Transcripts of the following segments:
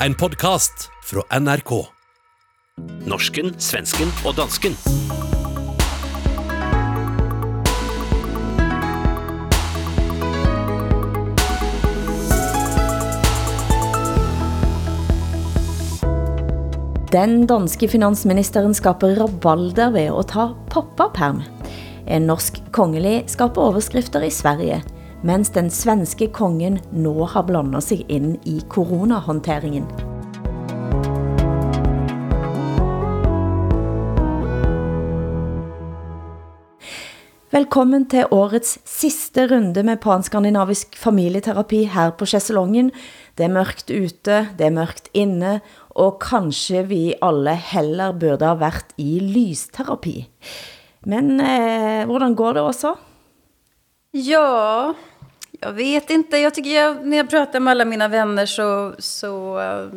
En podkast fra NRK. Norsken, svensken og dansken. Den danske finansministeren skaper rabalder ved å ta pappaperm. En norsk kongelig skaper overskrifter i Sverige, mens den svenske kongen nå har blandat sig in i coronahanteringen. Välkommen till årets sista runda med panskandinavisk familjeterapi här på Chesselongen. Det är mörkt ute, det är mörkt inne, och kanske vi alla heller borde ha varit i lysterapi. Men eh, hur går det också? Ja, jag vet inte. Jag tycker jag, när jag pratar med alla mina vänner så, så uh,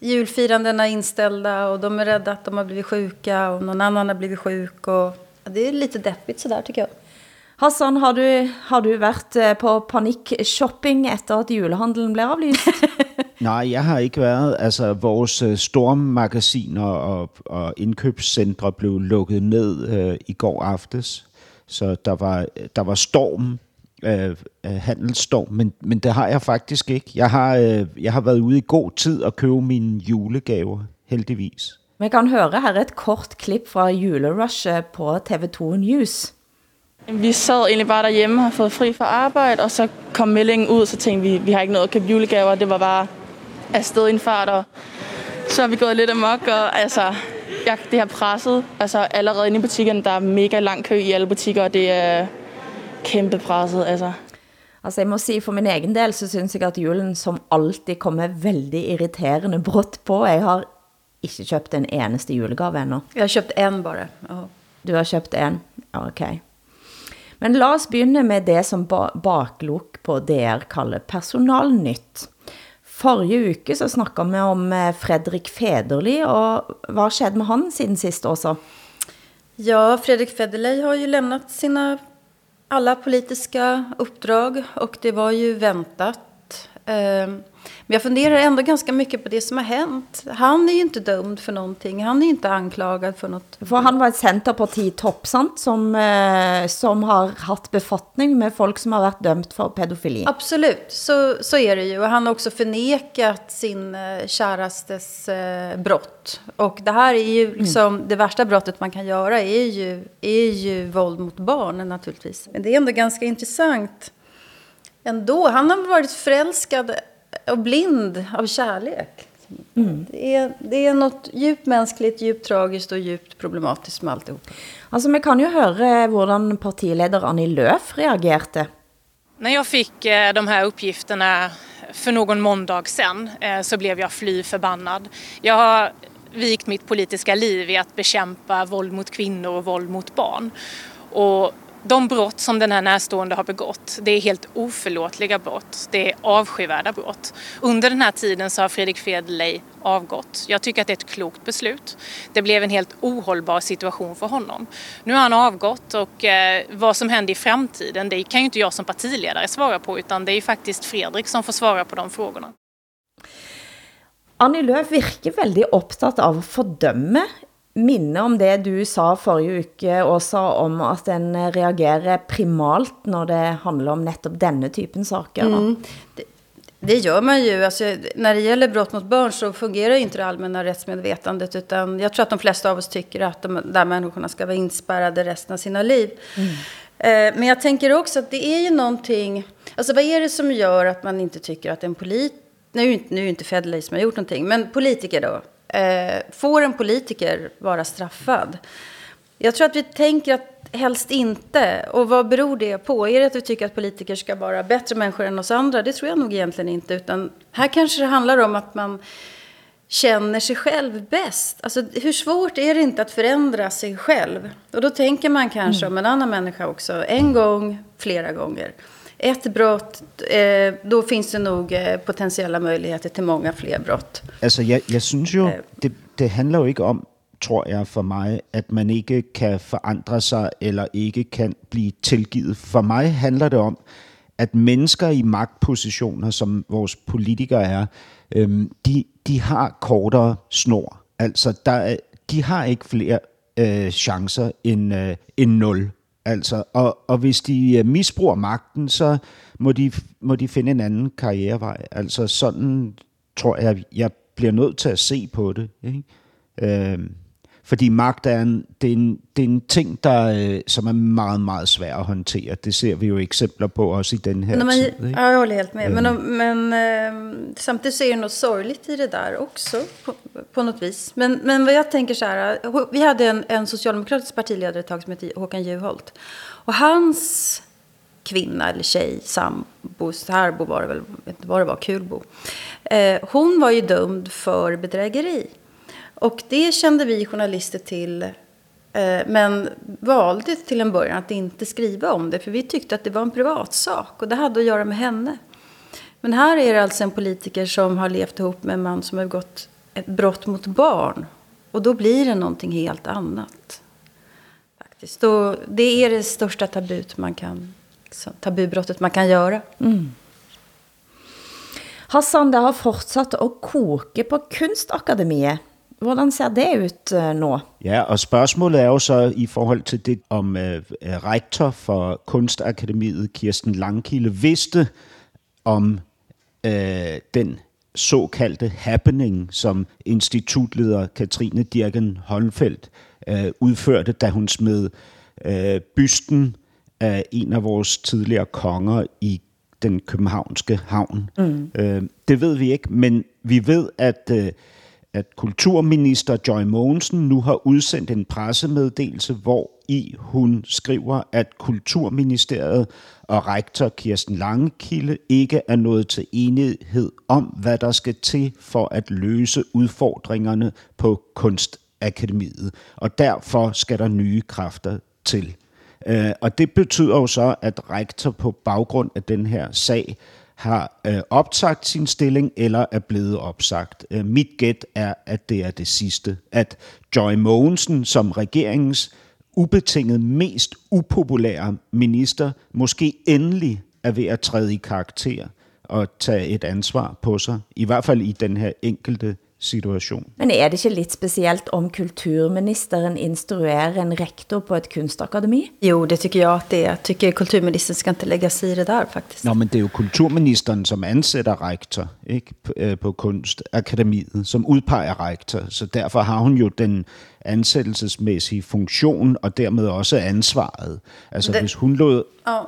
julfirandena är inställda och de är rädda att de har blivit sjuka och någon annan har blivit sjuk. Och, ja, det är lite deppigt sådär tycker jag. Hassan, har du, har du været eh, på panikshopping efter at julehandlen blev aflyst? Nej, jeg har ikke været. Altså, vores øh, stormmagasiner og, og indkøbscentre blev lukket ned øh, i går aftes. Så der var, der var storm, øh, øh, handelsstorm, men, men det har jeg faktisk ikke. Jeg har, øh, jeg har været ude i god tid og købe mine julegaver, heldigvis. Vi kan høre her et kort klip fra julerush på TV2 News. Vi sad egentlig bare derhjemme og har fået fri fra arbejde, og så kom meldingen ud, så tænkte vi, vi har ikke noget at købe julegaver. Det var bare afsted i en fart, og så har vi gået lidt amok, og altså, jeg, det har presset. Altså allerede inde i butikken, der er mega lang kø i alle butikker, og det er kæmpe presset, altså. Altså, jeg må sige, for min egen del, så synes jeg, at julen som alltid kommer veldig irriterende brått på. Jeg har ikke købt en eneste julegave endnu. Jag har köpt en bara. Ja. Du har købt en? Ja, Ok. Men lad os begynde med det som ba baklok på DR kalder personalnytt. Forrige uke så snakket vi om eh, Fredrik Federli, og hvad skjedde med han siden sist også? Ja, Fredrik Federley har ju lämnat sina alla politiska uppdrag och det var ju väntat. Ehm, men jag funderar ändå ganska mycket på det som har hänt. Han är ju inte dömd för någonting. Han är inte anklagad för något. For han var et centerparti-topp, sant? Som, eh, som har haft befattning med folk som har været dømt for pædofili. Absolut, så, så är det ju. Och han har också förnekat sin eh, kärastes eh, brott. Och det här är ju liksom, det värsta brottet man kan göra är ju, är ju våld mot barn naturligtvis. Men det är ändå ganska intressant ändå. Han har varit förälskad och blind av kärlek. Det, är, det är något djupt mänskligt, djupt tragiskt och djupt problematiskt med alltihop. Altså, vi kan jo høre hvordan partileder Annie Løf reagerte. När jag fick eh, de här uppgifterna för någon måndag sedan eh, så blev jag fly förbannad. Jag har vikt mitt politiska liv i att bekämpa våld mot kvinnor och våld mot barn. Och de brott som den här närstående har begått, det är helt oförlåtliga brott. Det är avskyvärda brott. Under den här tiden så har Fredrik Federley avgått. Jag tycker att det är ett klokt beslut. Det blev en helt ohållbar situation för honom. Nu har han avgått och eh, vad som händer i framtiden, det kan ju inte jag som partiledare svara på utan det är ju faktiskt Fredrik som får svara på de frågorna. Annie Lööf virker veldig upptagen av att fordømme minne om det du sa forrige uke også om at den reagerer primalt når det handler om nettopp denne typen saker. da. Det, det gör man ju. Alltså, när det gäller brott mot barn så fungerar inte det allmänna rättsmedvetandet. Utan jag tror att de flesta av oss tycker att de där människorna ska vara inspärrade resten av sina liv. Eh, men jag tänker också att det är ju någonting... Alltså vad är det som gör att man inte tycker att en polit... Nu nu är inte Federley som har gjort någonting, men politiker då. Eh, får en politiker vara straffad? Jag tror att vi tänker att helst inte. Och vad beror det på? Är det att vi tycker att politiker ska vara bättre människor än oss andra? Det tror jag nog egentligen inte. Utan här kanske det handlar om att man känner sig själv bäst. Alltså hur svårt är det inte att förändra sig själv? Och då tänker man kanske om en annan människa också. En gång, flera gånger. Ett brott, eh, då finns det nog eh, potentiella möjligheter till många fler brott. Altså, jeg, jeg synes jo, Øh. det, det handler jo ikke om, tror jeg for mig, at man ikke kan forandre sig, eller ikke kan blive tilgivet. For mig handler det om, at mennesker i magtpositioner, som vores politikere er, øhm, de, de har kortere snor. Der er, de har ikke flere øh, chancer end, øh, end nul. Altså, og, og hvis de øh, misbruger magten, så må de, må de finde en anden karrierevej. Altså, sådan tror jeg, jeg bliver nødt til at se på det. Ikke? Øhm, fordi magt er en, det er en, det er en ting, der, øh, som er meget, meget svær at håndtere. Det ser vi jo eksempler på også i den her Men man, tid. Ikke? ja, jag håller helt med. Men, om- men eh, samtidigt så är det något sorgligt i det där också på, på något vis. Men, men vad jag tänker så här, eh, vi hade en, en socialdemokratisk partiledare ett tag som hette Håkan Juholt. Och hans kvinna eller tjej, sambo, särbo var det väl, vet inte vad det var, kulbo. Eh, hon var ju dömd för bedrägeri. Och det kände vi journalister till Eh, Men valde till en början att inte skriva om det för vi tyckte att det var en privatsak och det hade att göra med henne. Men här är det alltså en politiker som har levt ihop med en man som har begått ett brott mot barn. Och då blir det någonting helt annat. Faktiskt. Och det är det största tabut man kan, liksom, tabubrottet man kan göra. Mm. Hassan, det har fortsatt att koka på Kunstakademiet. Hvordan ser det ut eh, nå? Ja, og spørgsmålet er jo så i forhold til det, om øh, øh, rektor for Kunstakademiet, Kirsten Langkilde, vidste om øh, den såkaldte happening, som institutleder Katrine Dirken Holmfeldt øh, udførte, da hun smed øh, bysten af en af vores tidligere konger i den københavnske havn. Mm. Øh, det ved vi ikke, men vi ved, at, øh, at kulturminister Joy Mogensen nu har udsendt en pressemeddelelse, hvor i hun skriver, at Kulturministeriet og rektor Kirsten Langekilde ikke er nået til enighed om, hvad der skal til for at løse udfordringerne på Kunstakademiet. Og derfor skal der nye kræfter til. Øh, og det betyder jo så, at rektor på baggrund af den her sag har øh, opsagt sin stilling eller er blevet opsagt. Øh, mit gæt er, at det er det sidste. At Joy Mogensen som regeringens ubetinget mest upopulære minister måske endelig er ved at træde i karakter og tage et ansvar på sig. I hvert fald i den her enkelte situation. Men er det ikke litt spesielt om kulturministeren instruerer en rektor på et kunstakademi? Jo, det tycker jag att det är. Jag tycker kulturministern ska inte lägga sig i det där faktiskt. Nå, men det er jo kulturministeren, som ansætter rektor ikke? Øh, på Kunstakademiet, som udpeger rektor. Så derfor har hun jo den ansættelsesmæssige funktion, og dermed også ansvaret. Altså Det- hvis hun lod... Ja.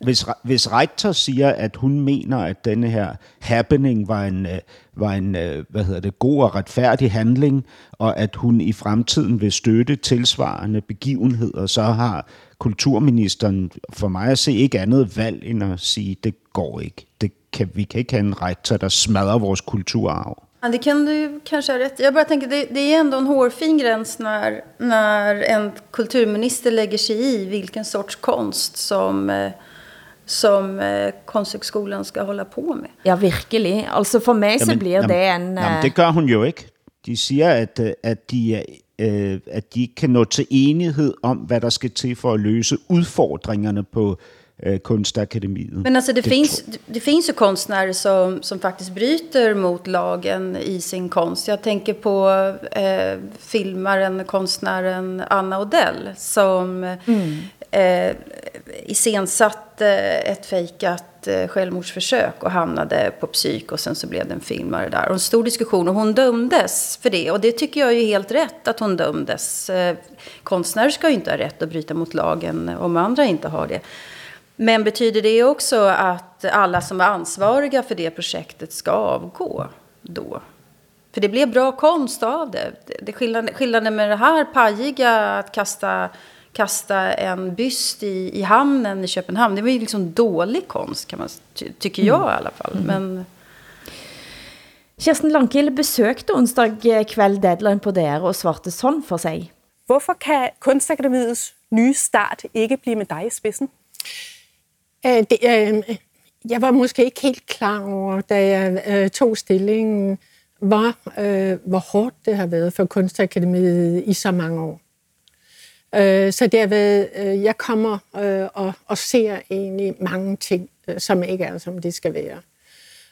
Hvis, hvis rektor siger, at hun mener, at denne her happening var en, øh, var en øh, hvad hedder det, god og retfærdig handling, og at hun i fremtiden vil støtte tilsvarende begivenheder, så har kulturministeren for mig at se ikke andet valg end at sige, det går ikke. Det kan, vi kan ikke have en rektor, der smadrer vores kulturarv. Ja, det kan du kanske ha rätt i. Jag bara tänker, det, det är ändå en hårfin gräns när, när en kulturminister lägger sig i vilken sorts konst som, eh, som eh, Konsthögskolan ska hålla på med. Ja, virkelig. Altså for meg så blir det en... Jamen, eh, det gør hun jo ikke. De siger, at, øh, at, de, er, øh, at de ikke kan nå til enighed om, hvad der skal til for at løse udfordringerne på Kunstakademiet. Men alltså det, Det finns, det, det finns ju konstnärer som, som faktiskt bryter mot lagen i sin konst. Jag tänker på eh, filmaren, konstnären Anna Odell som eh, iscensatte eh, ett fejkat eh, självmordsförsök och hamnade på psyk och sen så blev det en filmare där. Och en stor diskussion och hon dömdes för det. Och det tycker jag är helt rätt att hon dömdes. Eh, konstnärer ska ju inte ha rätt att bryta mot lagen om andra inte har det. Men betyder det också att alla som är ansvariga för det projektet ska avgå då? För det blev bra konst av det. det, det skillnaden, skillnaden med det här pajiga, att kasta, kasta en byst i, i hamnen i Köpenhamn, det var ju liksom dålig konst, kan man, ty, tycker jag i alla fall. Men Kirsten Langkild besøgte onsdag kveld deadline på DR og svarte sådan for sig. Hvorfor kan Kunstakademiets nye start ikke blive med dig i spidsen? Øh, det, øh, jeg var måske ikke helt klar over, da jeg øh, tog stillingen, hvor, øh, hvor hårdt det har været for Kunstakademiet i så mange år. Øh, så derved, øh, jeg kommer øh, og, og ser egentlig mange ting, øh, som ikke er, som de skal være.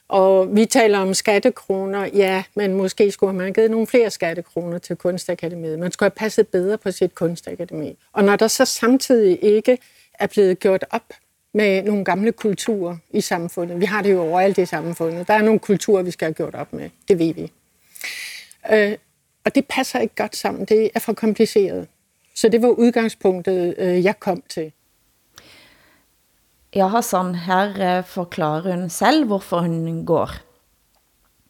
Og vi taler om skattekroner, ja, men måske skulle man have givet nogle flere skattekroner til Kunstakademiet. Man skulle have passet bedre på sit kunstakademi. Og når der så samtidig ikke er blevet gjort op med nogle gamle kulturer i samfundet. Vi har det jo overalt i samfundet. Der er nogle kulturer, vi skal have gjort op med. Det ved vi. Øh, og det passer ikke godt sammen. Det er for kompliceret. Så det var udgangspunktet, øh, jeg kom til. Ja, Hassan, her øh, forklarer hun selv, hvorfor hun går.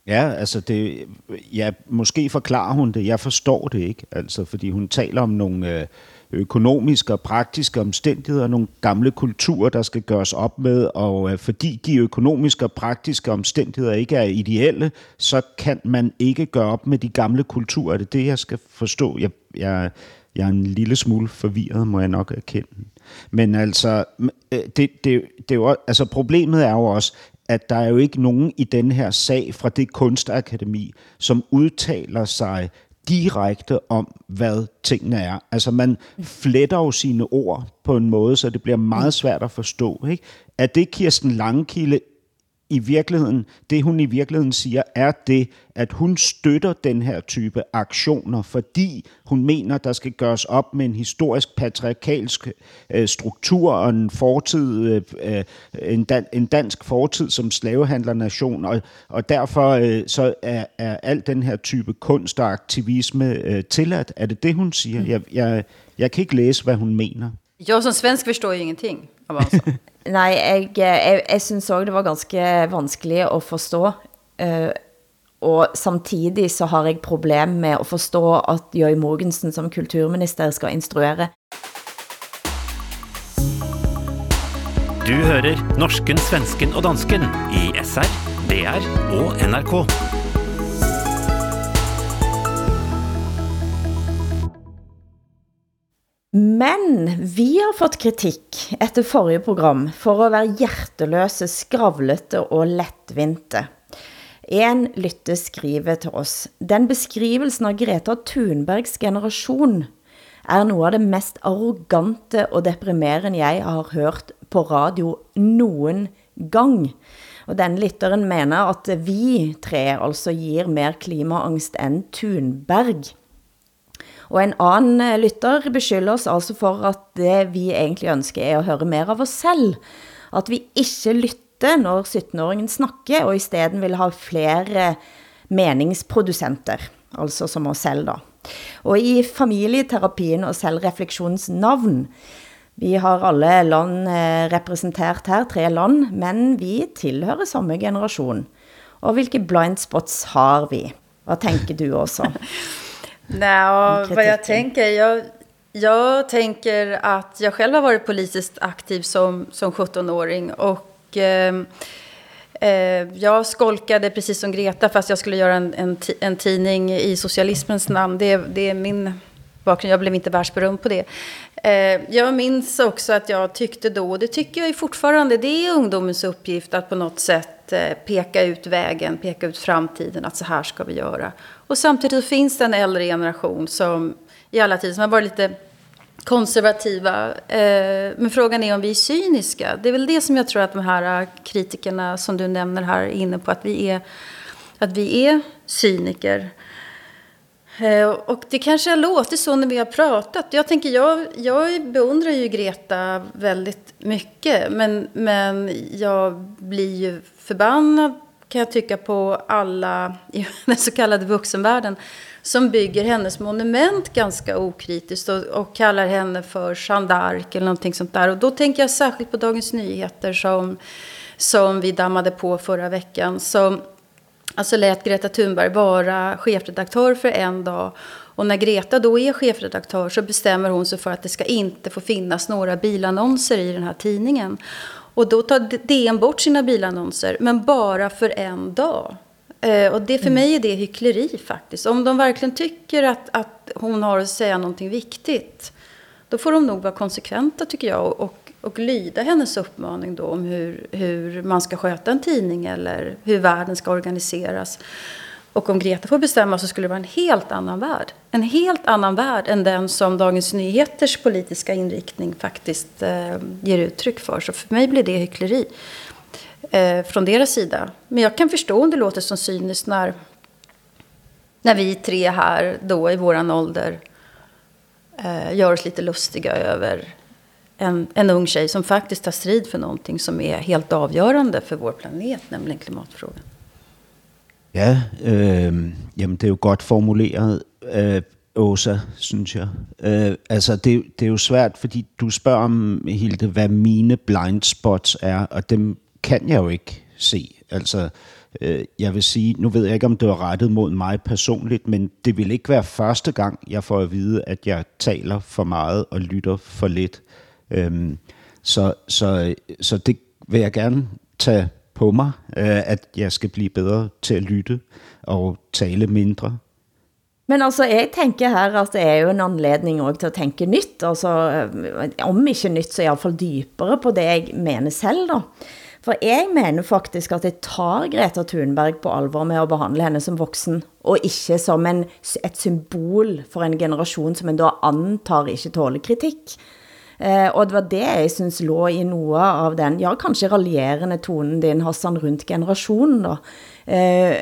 Ja, altså det, ja, måske forklarer hun det. Jeg forstår det ikke, altså, fordi hun taler om nogle øh, økonomiske og praktiske omstændigheder, nogle gamle kulturer, der skal gøres op med, og fordi de økonomiske og praktiske omstændigheder ikke er ideelle, så kan man ikke gøre op med de gamle kulturer. Det er det, jeg skal forstå. Jeg, jeg, jeg er en lille smule forvirret, må jeg nok erkende. Men altså, øh, det, det, det er jo, altså problemet er jo også, at der er jo ikke nogen i den her sag fra det kunstakademi, som udtaler sig direkte om, hvad tingene er. Altså man fletter jo sine ord på en måde, så det bliver meget svært at forstå. Ikke? Er det Kirsten Langkilde i virkeligheden, det hun i virkeligheden siger, er det, at hun støtter den her type aktioner, fordi hun mener, der skal gøres op med en historisk patriarkalsk øh, struktur og en fortid, øh, øh, en, dan, en dansk fortid som slavehandlernation, og, og derfor øh, så er, er al den her type kunst og aktivisme øh, tilladt. Er det det, hun siger? Jeg, jeg, jeg kan ikke læse, hvad hun mener. Jag som svensk förstår ju ingenting av vad Nej, jeg, jeg, jeg syns også, det var ganske vanskelig att forstå. Uh, og samtidig så har jeg problem med att forstå, at Jøy Mogensen som kulturminister skal instruere. Du hører norsken, svensken og dansken i SR, DR og NRK. Men vi har fått kritik efter forrige program for att være hjerteløse, skravlete og lettvinte. En lytte skriver til oss, den beskrivelsen av Greta Thunbergs generation er noe av det mest arrogante og deprimerende jeg har hørt på radio någon gang. Og den lytteren mener at vi tre altså gir mer klimaangst än Thunberg. Og en annan lyssnare eh, lytter beskylder alltså altså for, at det vi egentlig ønsker er att høre mer av oss selv. At vi ikke lytter når 17-åringen snakker, og istället vill vil ha flere meningsproducenter, altså som oss selv da. Og i familieterapien og selvreflektionens navn, vi har alle land eh, representert her, tre land, men vi tilhører samme generation. Og hvilke blind spots har vi? Vad tänker du også? Nej, vad jag tänker, jag, jag tänker att jag själv har varit politiskt aktiv som, som 17-åring och eh, eh, jag skolkade precis som Greta fast jag skulle göra en, en, en tidning i socialismens namn. Det, det är min bakgrund, jag blev inte världsberömd på det. Eh, jag minns också att jag tyckte då, och det tycker jag fortfarande, det är ungdomens uppgift att på något sätt eh, peka ut vägen, peka ut framtiden, att så här ska vi göra. Och samtidigt finns det en äldre generation som i alla tider som har varit lite konservativa. Eh, men frågan är om vi är cyniska. Det är väl det som jag tror att de här eh, kritikerna som du nämner här är inne på, att vi är, att vi är cyniker. Eh, och det kanske har låtit så när vi har pratat. Jag tänker, jag, jag beundrar ju Greta väldigt mycket. Men, men jag blir ju förbannad kan jag tycka på alla i den så kallade vuxenvärlden som bygger hennes monument ganska okritiskt och, och kallar henne för Jeanne d'Arc eller någonting sånt där. Och då tänker jag särskilt på Dagens Nyheter som, som vi dammade på förra veckan. Som alltså lät Greta Thunberg vara chefredaktör för en dag. Och när Greta då är chefredaktör så bestämmer hon sig för att det ska inte få finnas några bilannonser i den här tidningen. Och då tar DN bort sina bilannonser, men bara för en dag. Eh, och det för mm. mig är det hyckleri faktiskt. Om de verkligen tycker att, att hon har att säga någonting viktigt, då får de nog vara konsekventa tycker jag och, och lyda hennes uppmaning då om hur, hur man ska sköta en tidning eller hur världen ska organiseras. Och om Greta får bestämma så skulle det vara en helt annan värld. En helt annan värld än den som Dagens Nyheters politiska inriktning faktiskt eh, ger uttryck för. Så för mig blir det hyckleri. eh, från deras sida. Men jag kan förstå om det låter som cyniskt när, när vi tre här då i våran ålder eh, gör oss lite lustiga över en, en ung tjej som faktiskt tar strid för någonting som är helt avgörande för vår planet, nämligen klimatfrågan. Ja, øh, jamen det er jo godt formuleret, øh, Åsa, synes jeg. Øh, altså det, det er jo svært, fordi du spørger om, Hilde, hvad mine blind spots er, og dem kan jeg jo ikke se. Altså, øh, jeg vil sige, nu ved jeg ikke, om det var rettet mod mig personligt, men det vil ikke være første gang, jeg får at vide, at jeg taler for meget og lytter for lidt. Øhm, så, så, øh, så det vil jeg gerne tage på mig, øh, att jag ska bli bättre till att lyssna lytte tala mindre. Men alltså, jag tänker här att det är ju en anledning också till att tänka nytt. Alltså, øh, om inte nytt, så i alla fall djupare på det jag menar själv då. För jag menar faktiskt att jeg tar Greta Thunberg på allvar med att behandla henne som vuxen och inte som en, ett symbol för en generation, som en antar inte tål kritik. Eh, och det var det jag syns låg i några av den, ja, kanske raljerande tonen din, Hassan, runt generationen då. Eh,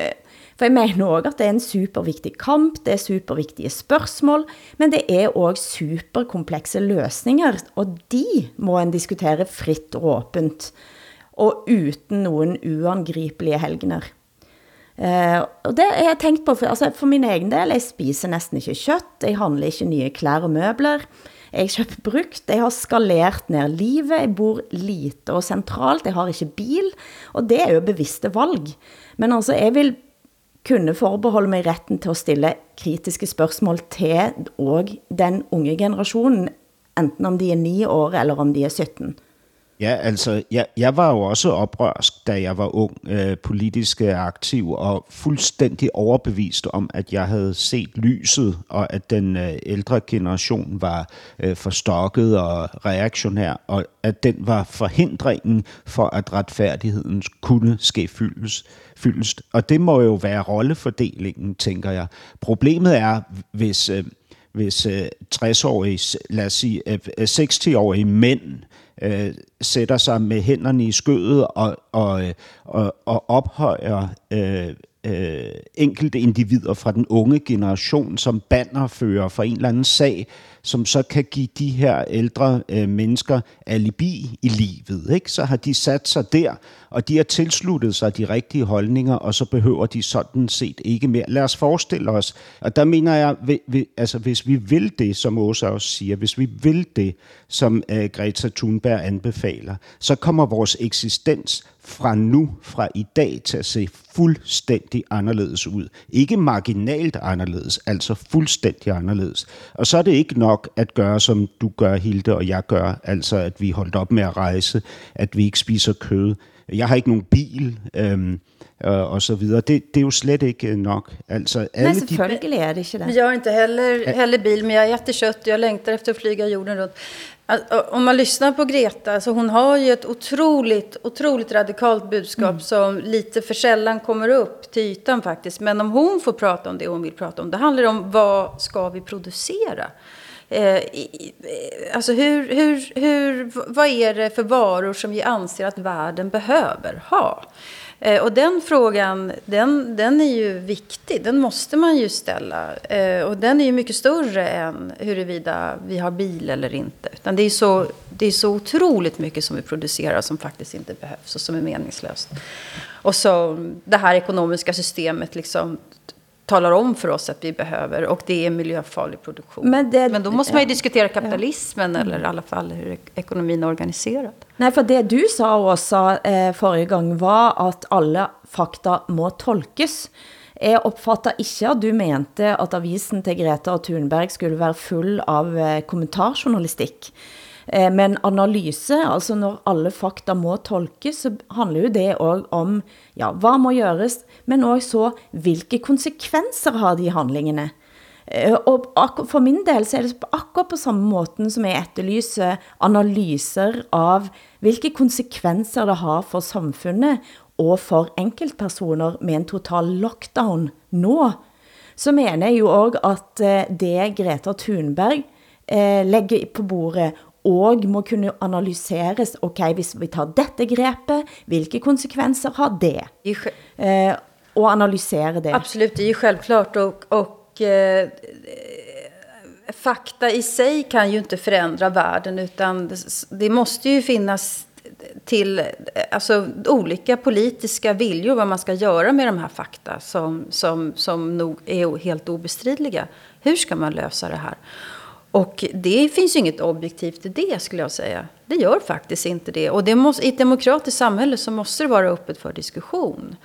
för jag menar också att det är en superviktig kamp, det är superviktiga spörsmål, men det är också superkomplexa lösningar, och de må en diskutera fritt och öppet och utan någon oangripliga helgner. Uh, eh, och det har jag tänkt på, för altså for min egen del, jeg spiser næsten ikke kjøtt, jeg handler ikke nye klær og møbler, jeg kjøper brukt, jeg har skalert ned livet, jeg bor lite og centralt, jeg har ikke bil, og det er jo bevisste valg. Men altså, jeg vil kunne forbeholde mig retten til å stille kritiske spørgsmål til og den unge generationen, enten om de er 9 år eller om de er 17. Ja, altså, jeg, jeg var jo også oprørsk, da jeg var ung, øh, politisk øh, aktiv, og fuldstændig overbevist om, at jeg havde set lyset, og at den øh, ældre generation var øh, forstokket og reaktionær, og at den var forhindringen for, at retfærdigheden kunne ske fyldes, fyldest. Og det må jo være rollefordelingen, tænker jeg. Problemet er, hvis... Øh, hvis øh, 60-årige, lad os sige øh, øh 60-årige mænd øh, sætter sig med hænderne i skødet og, og, øh, og, og ophøjer øh, øh, enkelte individer fra den unge generation som bannerfører for en eller anden sag, som så kan give de her ældre øh, mennesker alibi i livet. Ikke? Så har de sat sig der, og de har tilsluttet sig de rigtige holdninger, og så behøver de sådan set ikke mere. Lad os forestille os, og der mener jeg, vi, vi, altså hvis vi vil det, som Åsa også siger, hvis vi vil det, som øh, Greta Thunberg anbefaler, så kommer vores eksistens fra nu, fra i dag, til at se fuldstændig anderledes ud. Ikke marginalt anderledes, altså fuldstændig anderledes. Og så er det ikke nok at gøre, som du gør, Hilde, og jeg gør, altså at vi holdt op med at rejse, at vi ikke spiser kød. Jeg har ikke nogen bil, øhm, og så videre. Det, det er jo slet ikke nok. Altså, alle Nej, selvfølgelig er det ikke det. Jag har inte heller, heller bil, men jag äter kött. Jag längtar efter att flyga jorden runt. Om man lyssnar på Greta, så hon har ju ett otroligt, otroligt radikalt budskap mm. som lite för sällan kommer upp till ytan faktiskt. Men om hon får prata om det hon vill prata om, det handlar om vad ska vi producera? Eh, alltså hur, hur, hur, vad är det för varor som vi anser att världen behöver ha? Eh, och den frågan, den, den är ju viktig. Den måste man ju ställa. Eh, och den är ju mycket större än huruvida vi har bil eller inte. Utan det är, så, det är så otroligt mycket som vi producerar som faktiskt inte behövs och som är meningslöst. Och så det här ekonomiska systemet liksom talar om för oss att vi behöver och det är miljöfarlig produktion. Men, det, Men då måste man ju diskutera kapitalismen ja. eller i alla fall hur ekonomin är organiserad. Nej, för det du sa också eh, förra gången var att alla fakta må tolkes. Jag uppfattar inte att du mente att avisen till Greta och Thunberg skulle vara full av eh, kommentarjournalistik. Eh, men analyse, alltså när alla fakta må tolkas, så handlar ju det också om, ja, vad må göras, men också så, konsekvenser har de handlingarna? Eh, och för min del så är det akkurat på samma måten som jag efterlyser analyser av vilka konsekvenser det har för samhället och för enkeltpersoner med en total lockdown nu. så menar jag ju också att eh, det Greta Thunberg lägger på bordet og må kunne analyseres, ok, hvis vi tar dette grepet, hvilke konsekvenser har det? Eh, och analysera det. Absolut, det är ju självklart. Och, och eh, fakta i sig kan ju inte förändra världen utan det, måste ju finnas till alltså, olika politiska viljor vad man ska göra med de här fakta som, som, som nog är helt obestridliga. Hur ska man lösa det här? Och det finns ju inget objektivt i det skulle jag säga. Det gör faktiskt inte det. Och det måste, i ett demokratiskt samhälle så måste det vara öppet för diskussion.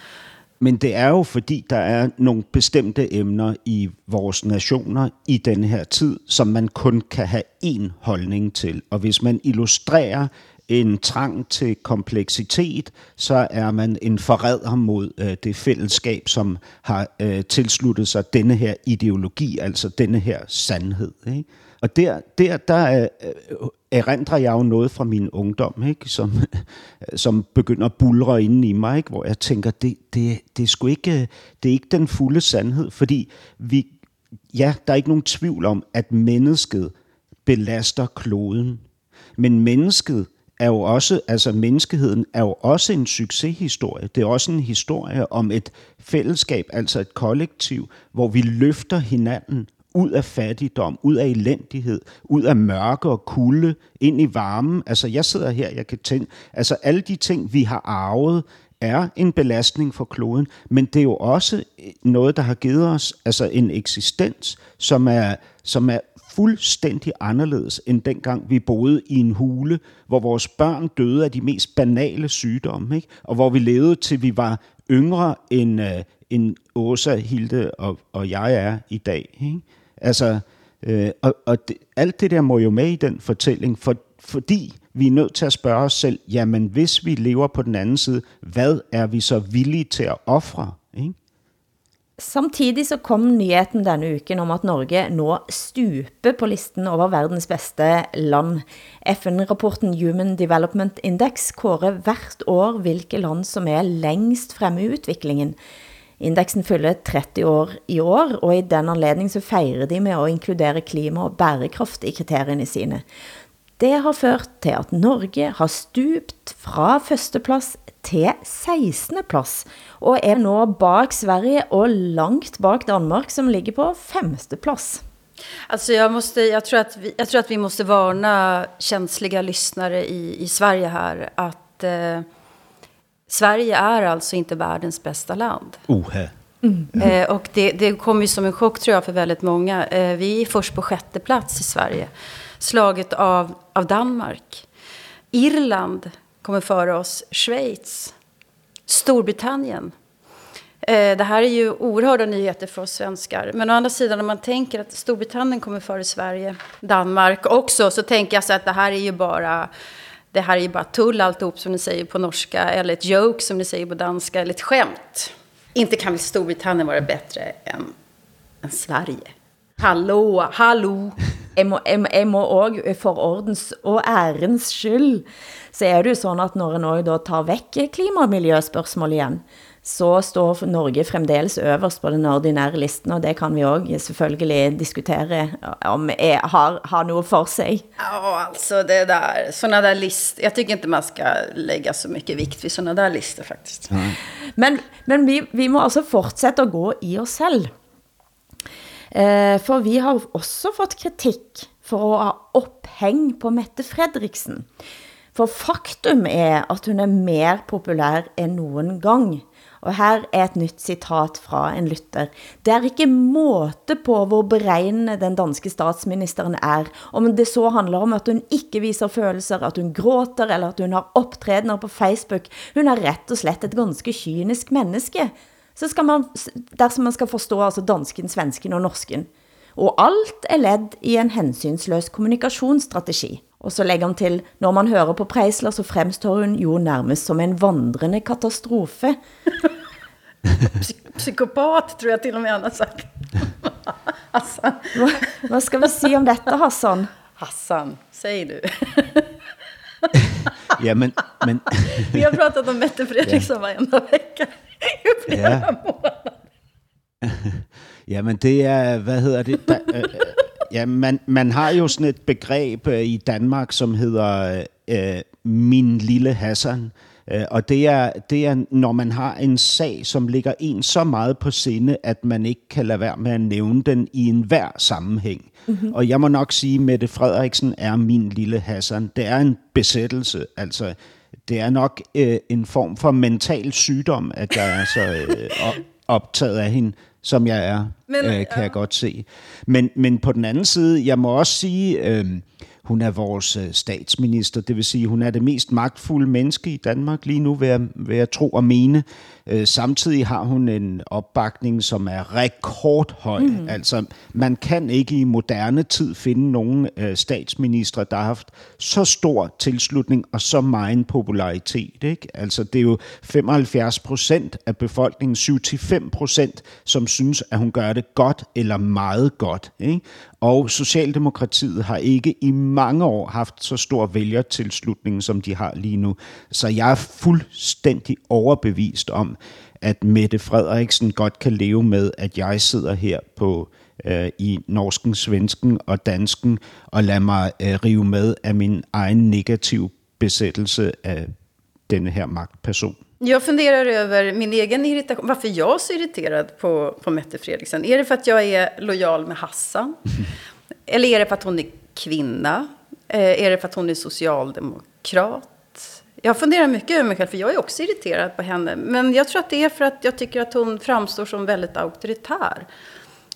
Men det är ju för att det är några bestämda ämnen i våra nationer i den här tid, som man kun kan ha en hållning till. Och om man illustrerar en trang till komplexitet, så är man en förrädare mot øh, det fällskap som har øh, tillslutit sig denna här ideologi, alltså denna här sandhed. Ikke? Og der, der, der øh, øh, erindrer jeg jo noget fra min ungdom, ikke? Som, øh, som begynder at bulre inden i mig, ikke? hvor jeg tænker, det, det, det, er sgu ikke, øh, det er ikke den fulde sandhed, fordi vi, ja, der er ikke nogen tvivl om, at mennesket belaster kloden. Men mennesket er jo også, altså menneskeheden er jo også en succeshistorie. Det er også en historie om et fællesskab, altså et kollektiv, hvor vi løfter hinanden ud af fattigdom, ud af elendighed, ud af mørke og kulde, ind i varmen. Altså jeg sidder her, jeg kan tænke, altså alle de ting, vi har arvet, er en belastning for kloden, men det er jo også noget, der har givet os altså en eksistens, som er, som er fuldstændig anderledes end dengang vi boede i en hule, hvor vores børn døde af de mest banale sygdomme, ikke? og hvor vi levede til vi var yngre end, uh, end Åsa, Hilde og, og jeg er i dag. Ikke? Altså, øh, og, og det, alt det der må jo med i den fortælling, for, fordi vi er nødt til at spørge os selv, jamen hvis vi lever på den anden side, hvad er vi så villige til at ofre? Ikke? Samtidig så kom nyheten denne uken om at Norge nå stuper på listen over verdens bedste land. FN-rapporten Human Development Index kårer hvert år hvilke land som er længst fremme i udviklingen. Indeksen fyller 30 år i år, og i den anledning så fejrer de med att inkludere klima og bærekraft i kriterierne sine. Det har ført til at Norge har stupt fra førsteplads til 16. plats og er nå bak Sverige og langt bak Danmark, som ligger på femte plats. Alltså jag, måste, jag, tror att vi, jag tror att vi måste varna känsliga lyssnare i, i Sverige här att eh, Sverige är alltså inte världens bästa land. Ohe. Mm. Eh, och det, det kom ju som en chock tror jag för väldigt många. Eh, vi är först på sjätte plats i Sverige. Slaget av, av Danmark. Irland kommer före oss. Schweiz. Storbritannien. Eh, det här är ju oerhörda nyheter för oss svenskar. Men å andra sidan, om man tänker att Storbritannien kommer före Sverige, Danmark också, så tänker jag så att det här är ju bara det här är ju bara tull alltihop som ni säger på norska, eller ett joke som ni säger på danska, eller ett skämt. Inte kan väl Storbritannien vara bättre än, än Sverige? Hallå, hallå! Jeg må, jeg, jeg må også for ordens og ærens skyld, så är det ju sådan at når en også tar bort klima- og miljöfrågorna igen, så står Norge fremdeles øverst på den ordinære listen, og det kan vi også selvfølgelig diskutere om er, har, har noget for sig. Ja, alltså det där, sådana där listor, jag tycker inte man ska lägga så mycket vikt vid sådana där listor faktiskt. Mm. Men, men vi, vi må altså fortsætte at gå i os selv. Eh, for vi har også fått kritik for at ha opphæng på Mette Fredriksen. For faktum er, at hun er mer populær end nogen gang. Og her er et nytt citat fra en lytter. Det er ikke måte på hvor beregnende den danske statsministeren er. Om det så handler om at hun ikke viser følelser, at hun gråter, eller at hun har optrædener på Facebook. Hun er rett og slett et ganske kynisk menneske. Så skal man, dersom man skal forstå altså dansken, svensken og norsken. Og alt er ledd i en hensynsløs kommunikationsstrategi. Og så lægger han til, når man hører på Preisler, så fremstår hun jo nærmest som en vandrende katastrofe. Psykopat tror jag till och med han har sagt. Hassan. Vad, vad ska vi säga om detta Hassan? Hassan, säg du. ja, men, men... vi har pratat om Mette Fredriksson ja. varenda vecka i flera ja. månader. Ja, men det er, hvad hedder det? Der, øh, ja, man, man har jo sådan et begreb øh, i Danmark, som hedder øh, min lille Hassan. Øh, og det er, det er, når man har en sag, som ligger en så meget på sinde, at man ikke kan lade være med at nævne den i enhver sammenhæng. Mm-hmm. Og jeg må nok sige, at Mette Frederiksen er min lille Hassan. Det er en besættelse, altså det er nok øh, en form for mental sygdom, at jeg er så øh, optaget af hende, som jeg er, men, øh, kan ja. jeg godt se. Men, men på den anden side, jeg må også sige, øh, hun er vores øh, statsminister, det vil sige, hun er det mest magtfulde menneske i Danmark lige nu, vil jeg, vil jeg tro og mene. Øh, samtidig har hun en opbakning, som er rekordhøj. Mm. Altså, man kan ikke i moderne tid finde nogen øh, statsminister, der har haft så stor tilslutning og så meget popularitet. Ikke? Altså, det er jo 75 procent af befolkningen, 75 procent, som synes, at hun gør det godt eller meget godt. Ikke? Og Socialdemokratiet har ikke i mange år haft så stor vælgertilslutning, som de har lige nu. Så jeg er fuldstændig overbevist om, at Mette Frederiksen godt kan leve med, at jeg sidder her på øh, i norsken, svensken og dansken og lader mig øh, rive med af min egen negativ besættelse af denne her magtperson. Jag funderar över min egen irritation, varför jag är så irriterad på, på Mette Fredriksen. Är det för att jag är lojal med Hassan? Eller är det för att hon är kvinna? Eh, är det för att hon är socialdemokrat? Jag funderar mycket över mig själv, för jag är också irriterad på henne. Men jag tror att det är för att jag tycker att hon framstår som väldigt auktoritär.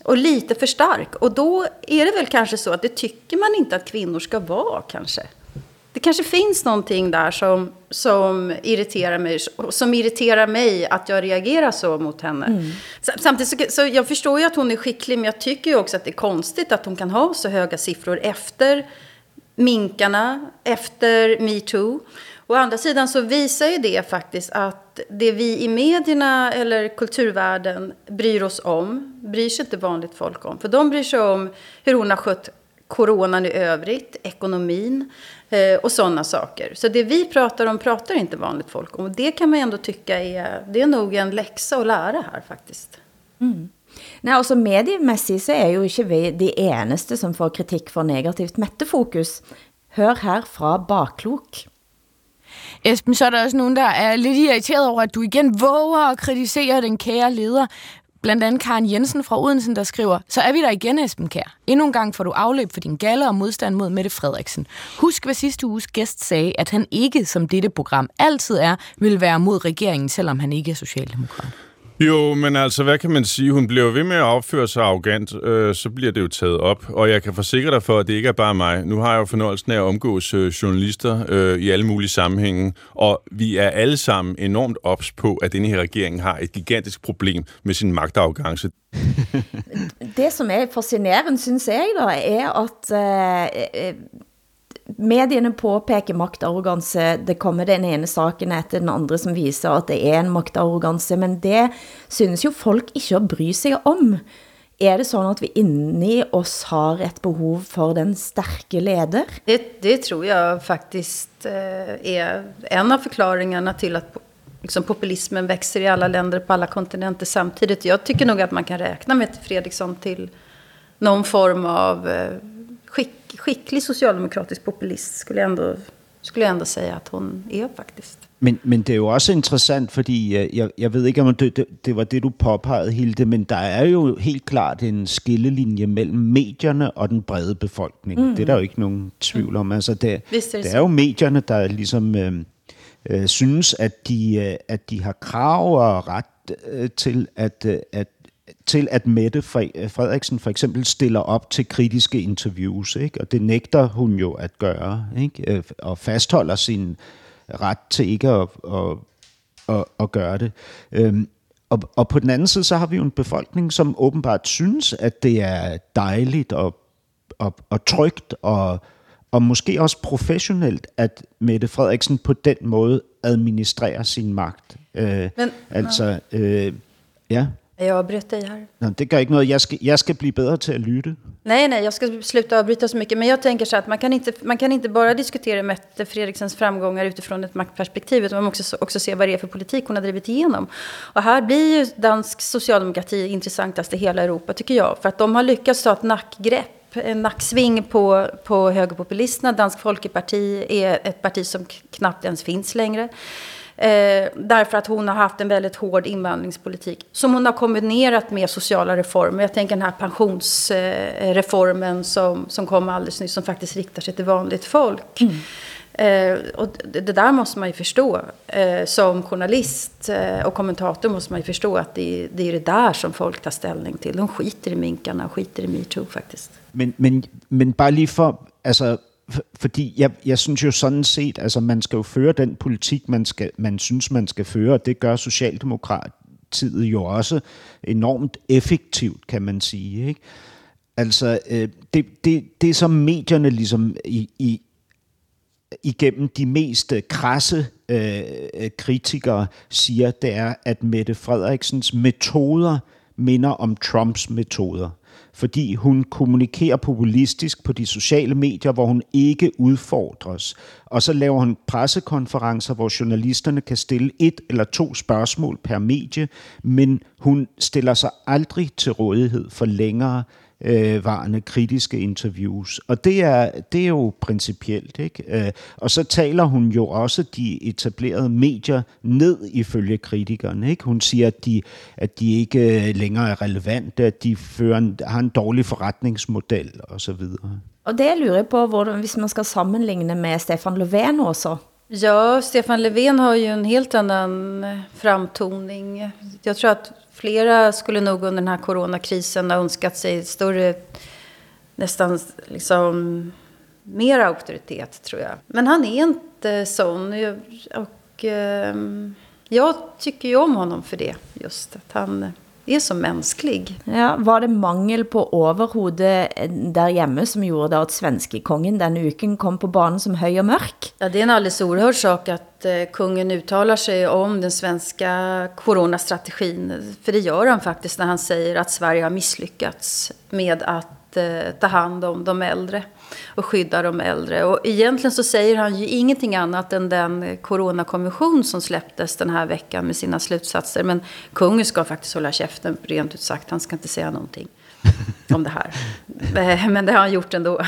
Och lite för stark. Och då är det väl kanske så att det tycker man inte att kvinnor ska vara kanske. Det kanske finns någonting där som, som irriterar mig, som irriterar mig att jag reagerar så mot henne. Mm. Samtidigt så, så jag förstår ju att hon är skicklig, men jag tycker ju också att det är konstigt att hon kan ha så höga siffror efter minkarna, efter metoo. Å andra sidan så visar ju det faktiskt att det vi i medierna eller kulturvärlden bryr oss om, bryr sig inte vanligt folk om. För de bryr sig om hur hon har skött coronan i övrigt, ekonomin och sådana saker. Så det vi pratar om pratar inte vanligt folk om. Och det kan man ändå tycka är, det är nog en läxa att lära här faktiskt. Mm. Nej, altså Mediemessig så er jo ikke vi de eneste som får kritik for negativt mettefokus. Hør her fra Bakklok. Esben, så er der også nogen, der er lidt irriteret over, at du igen våger at kritisere den kære leder. Blandt andet Karen Jensen fra Odensen, der skriver, så er vi der igen, Esben Kær. Endnu en gang får du afløb for din galle og modstand mod Mette Frederiksen. Husk, hvad sidste uges gæst sagde, at han ikke, som dette program altid er, vil være mod regeringen, selvom han ikke er socialdemokrat. Jo, men altså, hvad kan man sige? Hun bliver ved med at opføre sig arrogant, øh, så bliver det jo taget op. Og jeg kan forsikre dig for, at det ikke er bare mig. Nu har jeg jo fornøjelsen af at omgås øh, journalister øh, i alle mulige sammenhænge, og vi er alle sammen enormt ops på, at denne her regering har et gigantisk problem med sin magtarrogance. det, som er fascinerende, synes jeg, da, er at øh, øh Medierna påpeker maktarroganse, det kommer den ene saken efter den andre som viser at det er en maktarroganse, men det synes jo folk ikke at bry sig om. Er det så at vi inni oss har ett behov för den starka leder? Det, det tror jag faktiskt är eh, en av förklaringarna till att liksom populismen växer i alla länder på alla kontinenter samtidigt. Jag tycker nog att man kan räkna med Fredriksson till någon form av eh, skicklig socialdemokratisk populist, skulle jeg ändå, skulle jeg ändå säga att hon är faktiskt. Men, men det er jo også interessant, fordi øh, jeg, jeg ved ikke, om det, det, det var det, du påpegede, Hilde, men der er jo helt klart en skillelinje mellem medierne og den brede befolkning. Mm. Det er der jo ikke nogen tvivl om. Altså, det, det, det er jo medierne, der ligesom øh, øh, synes, at de, øh, at de har krav og ret øh, til at, øh, at til at Mette Frederiksen for eksempel stiller op til kritiske interviews, ikke? og det nægter hun jo at gøre, ikke? Øh, og fastholder sin ret til ikke at, at, at, at gøre det. Øhm, og, og på den anden side, så har vi jo en befolkning, som åbenbart synes, at det er dejligt og, og, og trygt og, og måske også professionelt, at Mette Frederiksen på den måde administrerer sin magt. Øh, Men, altså, øh, ja. Jag avbröt dig här. Nej, det gör inte något. Jag ska, jag ska bli bättre till att lyda. Nej, nej, jag ska sluta avbryta så mycket. Men jag tänker så att man kan inte, man kan inte bara diskutera Mette Fredriksens framgångar utifrån ett maktperspektiv. Utan man måste också, också se vad det är för politik hon har drivit igenom. Och här blir ju dansk socialdemokrati intressantast i hela Europa, tycker jag. För att de har lyckats ta ett nackgrepp en nacksving på, på högerpopulisterna. Dansk Folkeparti är ett parti som knappt ens finns längre. Eh, därför att hon har haft en väldigt hård invandringspolitik som hon har kombinerat med sociala reformer. Jag tänker den här pensionsreformen eh, som, som kom alldeles nyss som faktiskt riktar sig till vanligt folk. Mm. Eh, och det, det, där måste man ju förstå. Eh, som journalist eh, och kommentator måste man ju förstå att det, det är det där som folk tar ställning till. De skiter i minkarna och skiter i metoo faktiskt. Men, men, men bara lige for, altså, for, fordi jeg, jeg synes jo sådan set, altså man skal jo føre den politik, man, skal, man synes, man skal føre, og det gør Socialdemokratiet jo også enormt effektivt, kan man sige. Ikke? Altså, øh, det, det, det som medierne ligesom i, i, igennem de mest krasse øh, kritikere siger, det er, at Mette Frederiksens metoder minder om Trumps metoder. Fordi hun kommunikerer populistisk på de sociale medier, hvor hun ikke udfordres. Og så laver hun pressekonferencer, hvor journalisterne kan stille et eller to spørgsmål per medie, men hun stiller sig aldrig til rådighed for længere øh, varende kritiske interviews. Og det er, det er jo principielt. Ikke? Øh, og så taler hun jo også de etablerede medier ned ifølge kritikerne. Ikke? Hun siger, at de, at de ikke længere er relevante, at de fører en, har en dårlig forretningsmodel osv. Og det lurer jeg på, hvordan, hvis man skal sammenligne med Stefan Löfven også. Ja, Stefan Löfven har ju en helt annan framtoning. Jag tror att flera skulle nog under den här coronakrisen ha önskat sig större, nästan liksom mer auktoritet tror jag. Men han är inte sån. Och och jag tycker ju om honom för det. Just att han är så mänsklig. Ja, var det mangel på overhode där hemma som gjorde att svenske kongen den uken kom på banan som höj och mörk? Ja, det är en alldeles oerhörd sak att eh, kungen uttalar sig om den svenska coronastrategin. För det gör han faktiskt när han säger att Sverige har misslyckats med att eh, ta hand om de äldre och skydda de äldre. Och egentligen så säger han ju ingenting annat än den coronakommission som släpptes den här veckan med sina slutsatser. Men kungen ska faktiskt hålla käften, rent ut sagt. Han ska inte säga någonting om det här. Eh, men det har han gjort ändå.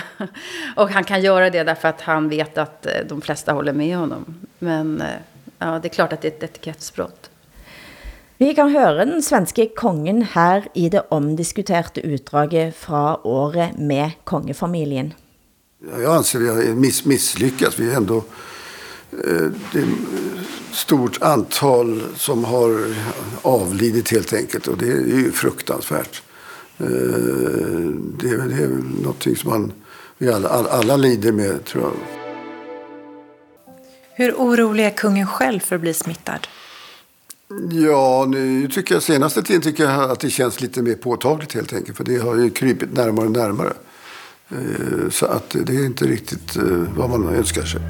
Och han kan göra det därför att han vet att eh, de flesta håller med honom. Men eh, ja, det är klart att det är ett etikettsbrott. Vi kan høre den svenske kongen her i det omdiskuterte utdraget fra året med kongefamilien. Jag anser vi har miss, misslyckats. Vi är ändå eh, det är ett stort antal som har avlidit helt enkelt och det är ju fruktansvärt. Eh, det, är, det är någonting som man, vi alla, alla lider med tror jag. Hur orolig är kungen själv för att bli smittad? Ja, nu tycker jag senaste tiden tycker jag att det känns lite mer påtagligt helt enkelt. För det har ju krypit närmare och närmare. Eh, så att det är inte riktigt eh, vad man önskar sig.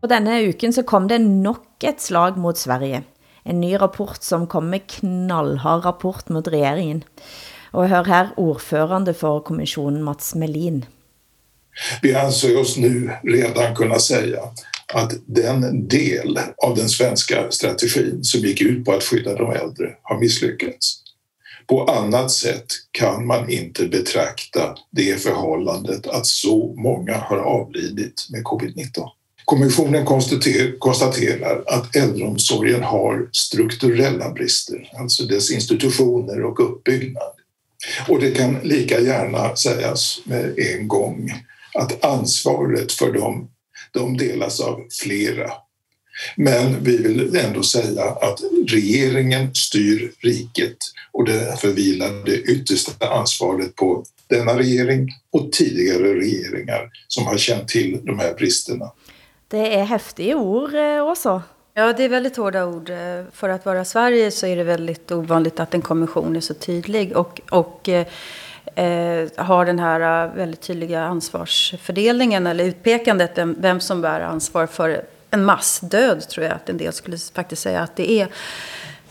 På denne uken så kom det nok et slag mot Sverige. En ny rapport som kom med knallhard rapport mot regeringen. Och hör här ordförande för kommissionen Mats Melin. Vi anser oss nu redan kunna säga att den del av den svenska strategin som gick ut på att skydda de äldre har misslyckats. På annat sätt kan man inte betrakta det förhållandet att så många har avlidit med covid-19. Kommissionen konstaterar att äldreomsorgen har strukturella brister, alltså dess institutioner och uppbyggnad. Och det kan lika gärna sägas med en gång att ansvaret för dem de delas av flera. Men vi vill ändå säga att regeringen styr riket och därför vilar det yttersta ansvaret på denna regering och tidigare regeringar som har känt till de här bristerna. Det är häftiga ord eh, också. Ja, det är väldigt hårda ord. Eh, för att vara Sverige så är det väldigt ovanligt att en kommission är så tydlig och, och eh, har den här eh, väldigt tydliga ansvarsfördelningen eller utpekandet, vem som bär ansvar för en massdöd, tror jag att en del skulle faktiskt säga att det är.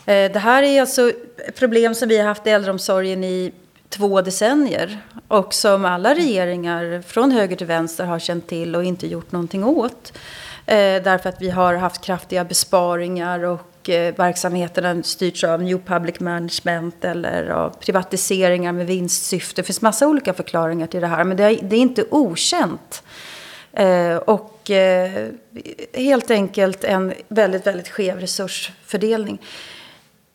Eh, det här är alltså problem som vi har haft i äldreomsorgen i två decennier och som alla regeringar från höger till vänster har känt till och inte gjort någonting åt. Eh, därför att vi har haft kraftiga besparingar och Eh, verksamheterna styrts av New Public Management eller av privatiseringar med vinstsyfte. Det finns massa olika förklaringar till det här, men det är, inte okänt. Eh, och eh, helt enkelt en väldigt, väldigt skev resursfördelning.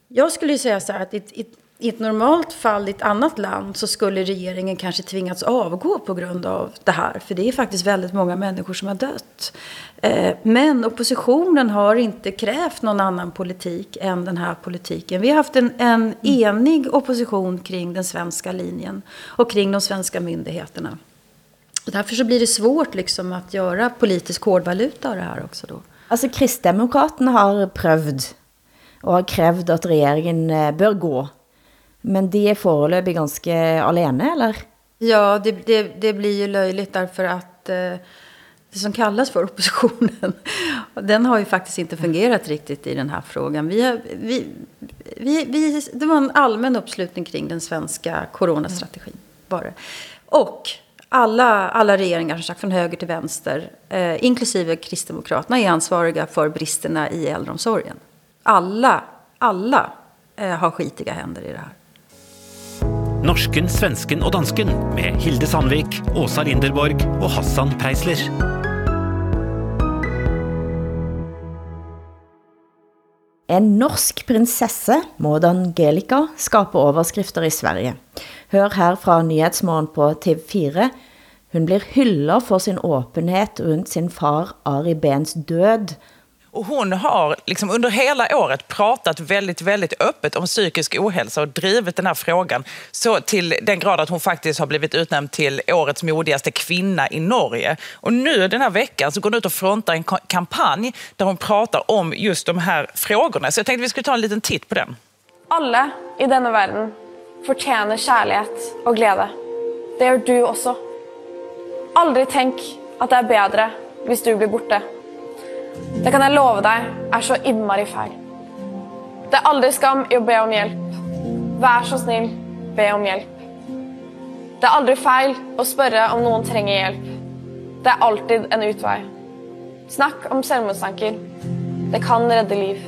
Jag skulle säga så här att i, i, ett normalt fall i ett annat land så skulle regeringen kanske tvingats avgå på grund av det här. För det är faktiskt väldigt många människor som har dött. Eh, men oppositionen har inte krävt någon annan politik än den här politiken. Vi har haft en, en enig opposition kring den svenska linjen och kring de svenska myndigheterna. Och därför så blir det svårt liksom att göra politisk hårdvaluta av det här också då. Alltså Kristdemokraterna har prövd och har krävt att regeringen eh, bör gå. Men de är foreløpig ganska alene, eller? Ja, det, det, det blir ju löjligt därför att eh, det som kallas för oppositionen, den har ju faktiskt inte fungerat riktigt i den här frågan. Vi har, vi, vi, vi, det var en allmän uppslutning kring den svenska coronastrategin. Bara. Och alla, alla regeringar, som sagt, från höger till vänster, eh, inklusive Kristdemokraterna, är ansvariga för bristerna i äldreomsorgen. Alla, alla eh, har skitiga händer i det här. Norsken, svensken och dansken med Hilde Sandvik, Åsa Linderborg och Hassan Preisler. En norsk prinsesse, Maud Angelica, skaper overskrifter i Sverige. Hør her fra Nyhetsmorgen på TV4. Hun blir hyllet for sin åpenhet rundt sin far Ari Bens død. Och hon har liksom under hela året pratat väldigt, väldigt öppet om psykisk ohälsa och drivit den här frågan så till den grad att hon faktiskt har blivit utnämnd till årets modigaste kvinna i Norge. Och nu den här veckan så går hon ut och frontar en kampanj där hon pratar om just de här frågorna. Så jag tänkte vi skulle ta en liten titt på den. Alla i denna världen förtjänar kärlek och glädje. Det gör du också. Aldrig tänk att det är bättre om du blir borta. Det kan jeg love deg er så innmari feil. Det er aldri skam i å be om hjelp. Vær så snill, be om hjelp. Det er aldri feil å spørre om noen trenger hjelp. Det er alltid en utvei. Snakk om selvmordstanker. Det kan redde liv.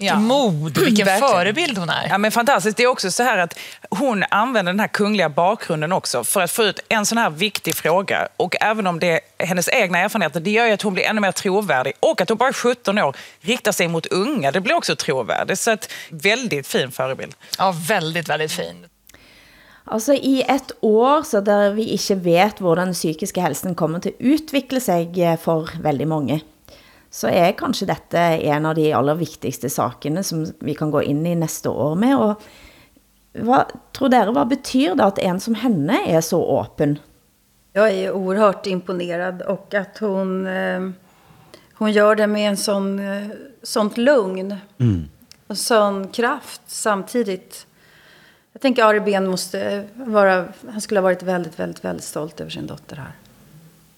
Vilken mod, vilken Verkligen. förebild hon är. Ja, men fantastiskt. Det är också så här att hon använder den här kungliga bakgrunden också för att få ut en sån här viktig fråga. Och även om det är hennes egna erfarenheter, det gör ju att hon blir ännu mer trovärdig. Och att hon bara är 17 år riktar sig mot unga, det blir också trovärdigt. Så att väldigt fin förebild. Ja, väldigt, väldigt fin. Altså i et år så der vi ikke vet hvordan den psykiske helsen kommer til å utvikle seg eh, for veldig mange, så er kanskje dette en av de aller viktigste sakene som vi kan gå inn i neste år med. Og hva, tror dere, hva betyr det att en som henne är så åpen? Jag är oerhört imponerad och att hon, eh, hon gör det med en sån, eh, sånt lugn och sån kraft samtidigt. Jag tänker Ari Ben måste vara, han skulle ha varit väldigt, väldigt, väldigt stolt över sin dotter här.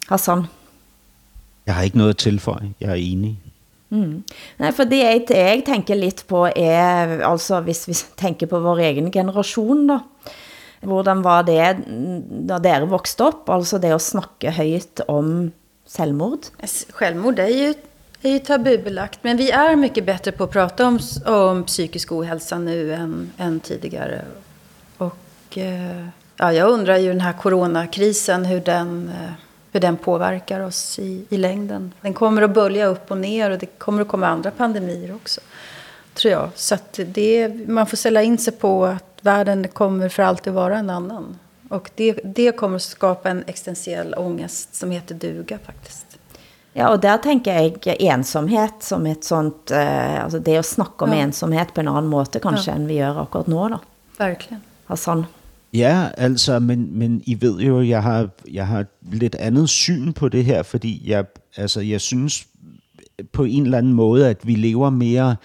Hassan? Jeg har ikke noget at tilføje. Jeg er enig. Mm. Nej, för det jeg, jeg tenker litt på er, altså hvis vi tenker på vår egen generation da, hvordan var det da dere vokste opp, altså det å snakke høyt om selvmord? Självmord är ju, är ju tabubelagt, men vi är mycket bättre på att prata om, om psykisk ohälsa nu än, än tidigare. Och eh, ja, jag undrar ju den här coronakrisen, hur den, eh, hur den påverkar oss i, i längden. Den kommer att bölja upp och ner och det kommer att komma andra pandemier också. Tror jag. Så att det, man får ställa in sig på att världen kommer för alltid vara en annan. Och det, det kommer att skapa en existentiell ångest som heter duga faktiskt. Ja, og der tenker jeg ensomhet som et sånt, eh, altså det å snakke om Ja. ensomhet på en annen måte kanskje Ja. enn vi gjør akkurat nå da. Verkligen. Hassan? Ja, altså, men, men I ved jo, jeg har, jeg har lidt andet syn på det her, fordi jeg, altså, jeg synes på en eller anden måde, at vi lever mere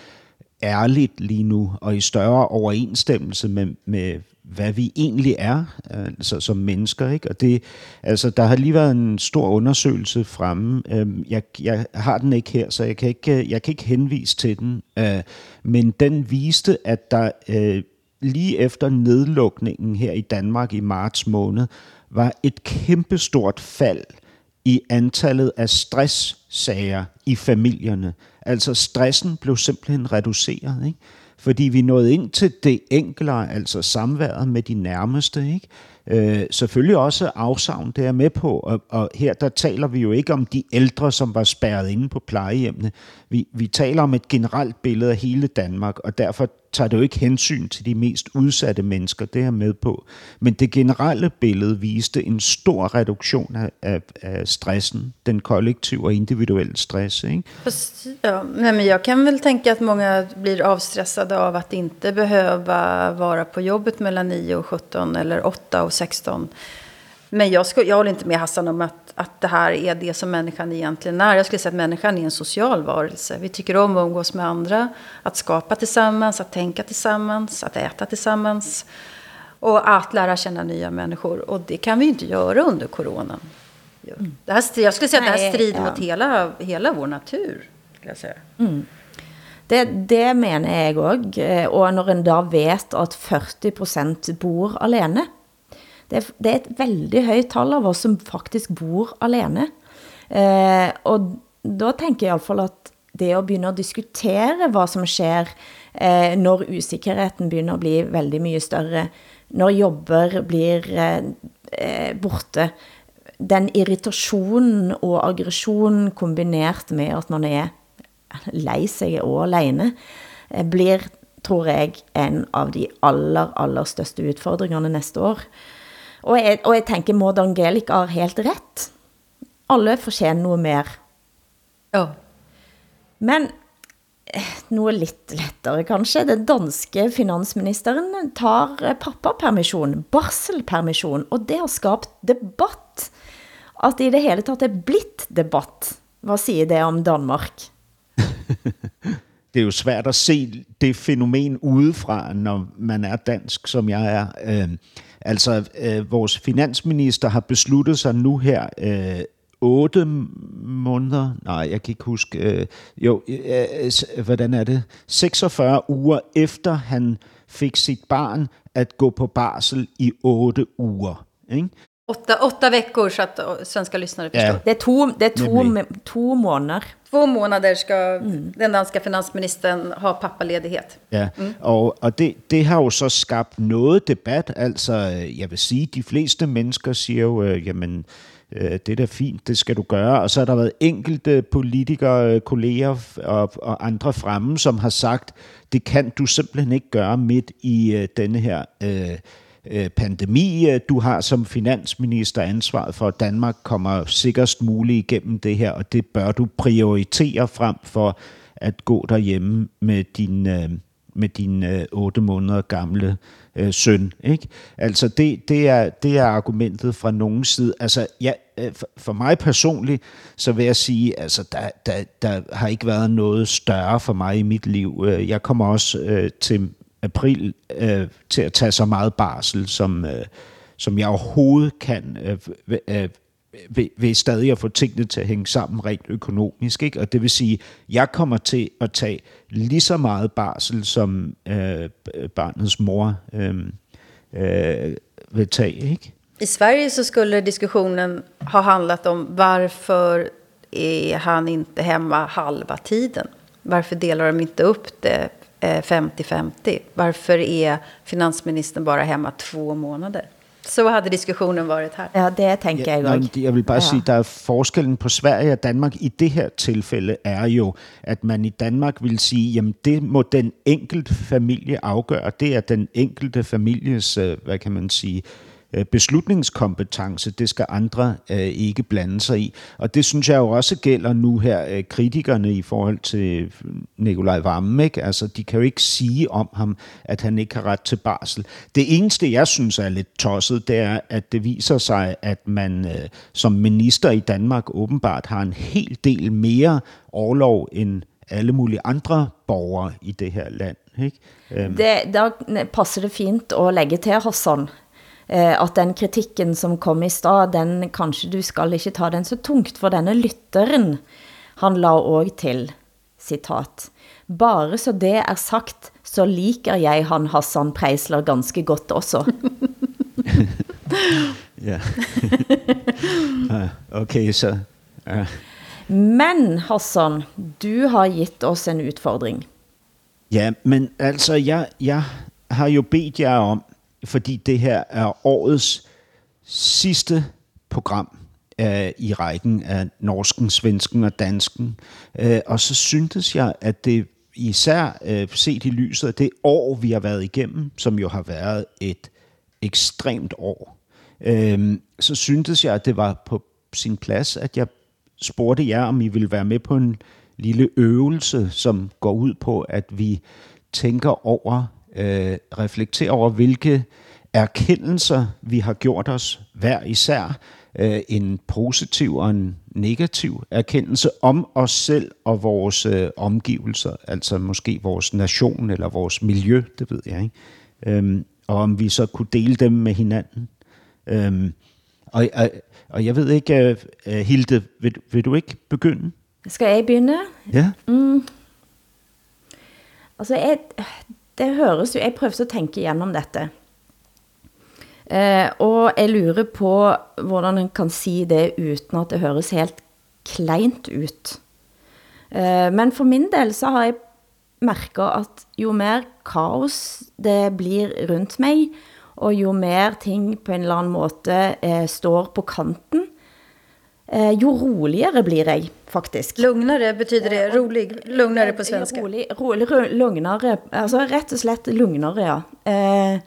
ærligt lige nu, og i større overensstemmelse med, med hvad vi egentlig er altså, som mennesker. Ikke? Og det, altså, der har lige været en stor undersøgelse fremme. Øhm, Jeg, jeg har den ikke her, så jeg kan ikke, jeg kan ikke henvise til den. Øh, Men den viste, at der øh, lige efter nedlukningen her i Danmark i marts måned, var et kæmpestort fald i antallet af stresssager i familierne. Altså stressen blev simpelthen reduceret, ikke? fordi vi nåede ind til det enklere, altså samværet med de nærmeste. Ikke? Øh, selvfølgelig også afsavn, det er med på, og, og her der taler vi jo ikke om de ældre, som var spærret inde på plejehjemmene. Vi, vi taler om et generelt billede af hele Danmark, og derfor tager det jo ikke hensyn til de mest udsatte mennesker, det er med på. Men det generelle billede viste en stor reduktion af, af, af stressen, den kollektiva och individuella stress. Ikke? Fast, ja, nej, men jag kan väl tänka att många blir avstressade av att inte behöva vara på jobbet mellan 9 och 17 eller 8 och 16. Men jag, skulle, jag håller inte med Hassan om att, att det här är det som människan egentligen är. Jag skulle säga att människan är en social varelse. Vi tycker om att umgås med andra, att skapa tillsammans, att tänka tillsammans, att äta tillsammans. Och att lära känna nya människor. Och det kan vi inte göra under coronan. Det här, jag skulle säga att det här strider ja. mot hela, hela vår natur. Jag säga. Mm. Det, det mener jeg òg. eh, Og når en da vet at 40% bor alene det, er- det er et veldig høyt tall av oss som faktisk bor alene. Eh, og da tenker jeg iallfall at det å begynne å diskutere hva som skjer eh, når usikkerheten begynner å bli veldig mye større, når jobber blir eh, eh, borte, den irritasjonen og aggresjonen kombinert med at man er lei seg og alene, eh, blir, tror jeg, en av de aller, aller største utfordringene neste år. Og jeg, og jeg tenker Maud Angelica har helt rett. Alle fortjener noe mer. Men eh, noe litt lettere kanskje. Den danske finansministeren tar eh, pappapermisjon, barselpermisjon, og det har skapt debatt. At det i det hele tatt er blitt debatt. Hva sier det om Danmark? det er jo svært at se det fænomen udefra, når man er dansk, som jeg er. Altså, øh, vores finansminister har besluttet sig nu her øh, otte måneder, nej, jeg kan ikke huske, øh, jo, øh, øh hvordan er det? 46 uger efter han fik sit barn, at gå på barsel i otte uger. Ikke? Åtta, åtta veckor så att svenska lyssnare förstår. Ja. Det er to, det er to, Nemlig. to måneder. Två månader ska den danska finansministern ha pappaledighet. Ja, Mm. og, og det, det har jo så skabt noget debat. Altså, øh, jeg vil sige, de fleste mennesker siger jo, øh, jamen, øh, det er da fint, det skal du gøre. Og så har der været enkelte politikere, øh, kolleger f- og, og andre fremme, som har sagt, det kan du simpelthen ikke gøre midt i denne her øh, øh, Øh, pandemi. Øh, du har som finansminister ansvaret for, at Danmark kommer sikrest muligt igennem det her, og det bør du prioritere frem for at gå derhjemme med din, øh, med din åtta otte måneder gamle øh, søn. Ikke? Altså det, det, er, det er argumentet fra nogen side. Altså ja, for, mig personligt, så vil jeg sige, altså der, der, der har ikke været noget større for mig i mit liv. Jag Jeg kommer også øh, til april øh, til at tage så meget barsel, som, øh, som jeg overhovedet kan, øh, øh, ved, ved stadig at få tingene til at hænge sammen rent økonomisk. Ikke? Og det vil sige, jeg kommer til at tage lige så meget barsel, som øh, barnets mor øh, øh, vil tage. Ikke? I Sverige så skulle diskussionen ha handlat om varför är han inte hemma halva tiden? Varför delar de inte upp det 50-50? Varför är finansministern bara hemma två månader? Så hade diskussionen varit här. Ja, det tænker jeg Nå, også. men jeg vil bare ja. sige, der er forskellen på Sverige og Danmark i det her tilfælde er jo, at man i Danmark vil sige, jamen det må den enkelte familie afgøre. Det er den enkelte families, øh, hvad kan man sige, øh, Øh, beslutningskompetence. Det skal andre øh, ikke blande sig i. Og det synes jeg jo også gælder nu her øh, kritikerne i forhold til Nikolaj Vammen. Ikke? Altså, de kan jo ikke sige om ham, at han ikke har ret til barsel. Det eneste, jeg synes er lidt tosset, det er, at det viser sig, at man som minister i Danmark åbenbart har en hel del mere overlov end alle mulige andre borgere i det her land. Ikke? Um. Det, da passer det fint at lægge til, Hassan, at den kritikken som kom i stad, den kanskje du skal ikke ta den så tungt, for denne lytteren, han la også til, citat, bare så det er sagt, så liker jeg han Hassan Preisler ganske godt også. Ja. okay, så... Ja. Men Hassan, du har givet oss en udfordring. Ja, men altså, jeg, jeg har jo bedt jer om, fordi det her er årets sidste program øh, i rækken af norsken, svensken og dansken. Øh, og så syntes jeg, at det især øh, set i lyset af det år, vi har været igennem, som jo har været et ekstremt år, øh, så syntes jeg, at det var på sin plads, at jeg spurgte jer, om I ville være med på en lille øvelse, som går ud på, at vi tænker over, øh, reflekterer over, hvilke erkendelser vi har gjort os hver især, øh, en positiv og en negativ erkendelse om os selv og vores øh, omgivelser, altså måske vores nation eller vores miljø, det ved jeg ikke. Øhm, og om vi så kunne dele dem med hinanden. Øhm, og, og, og jeg ved ikke, uh, Hilde, vil, vil du ikke begynde? Skal jeg begynde? Ja. Mm. Altså, jeg, det høres jo, jeg prøvde å tenke gjennom dette. Eh, og jeg lurer på, hvordan en kan si det, uten at det høres helt kleint ut. Eh, men for min del så har jeg merka at jo mer kaos det blir rundt mig, og jo mer ting på en eller annen måte eh, står på kanten, jo roligere blir jeg faktisk. Lugnare betyder det, rolig, lugnare på svenska. Rolig, rolig, lugnare, altså rett og slett lugnare, ja. Eh,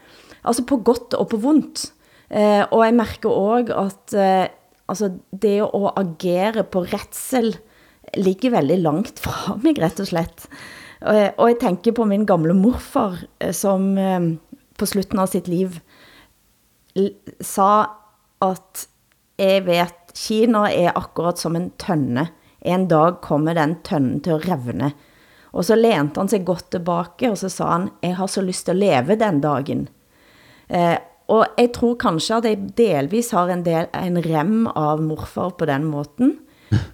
altså på godt og på vondt. Eh, og jeg mærker også, at eh, altså det å agere på retsel ligger veldig langt fra mig, rett og slett. Og, og jeg tænker på min gamle morfar, eh, som eh, på slutten av sitt liv sa at jeg vet, Kina är akkurat som en tønne. En dag kommer den tønnen til att revne. Og så lente han sig godt tillbaka og så sa han, jeg har så lyst til leva leve den dagen. Eh, og jeg tror kanskje at jeg delvis har en, del, en rem av morfar på den måten.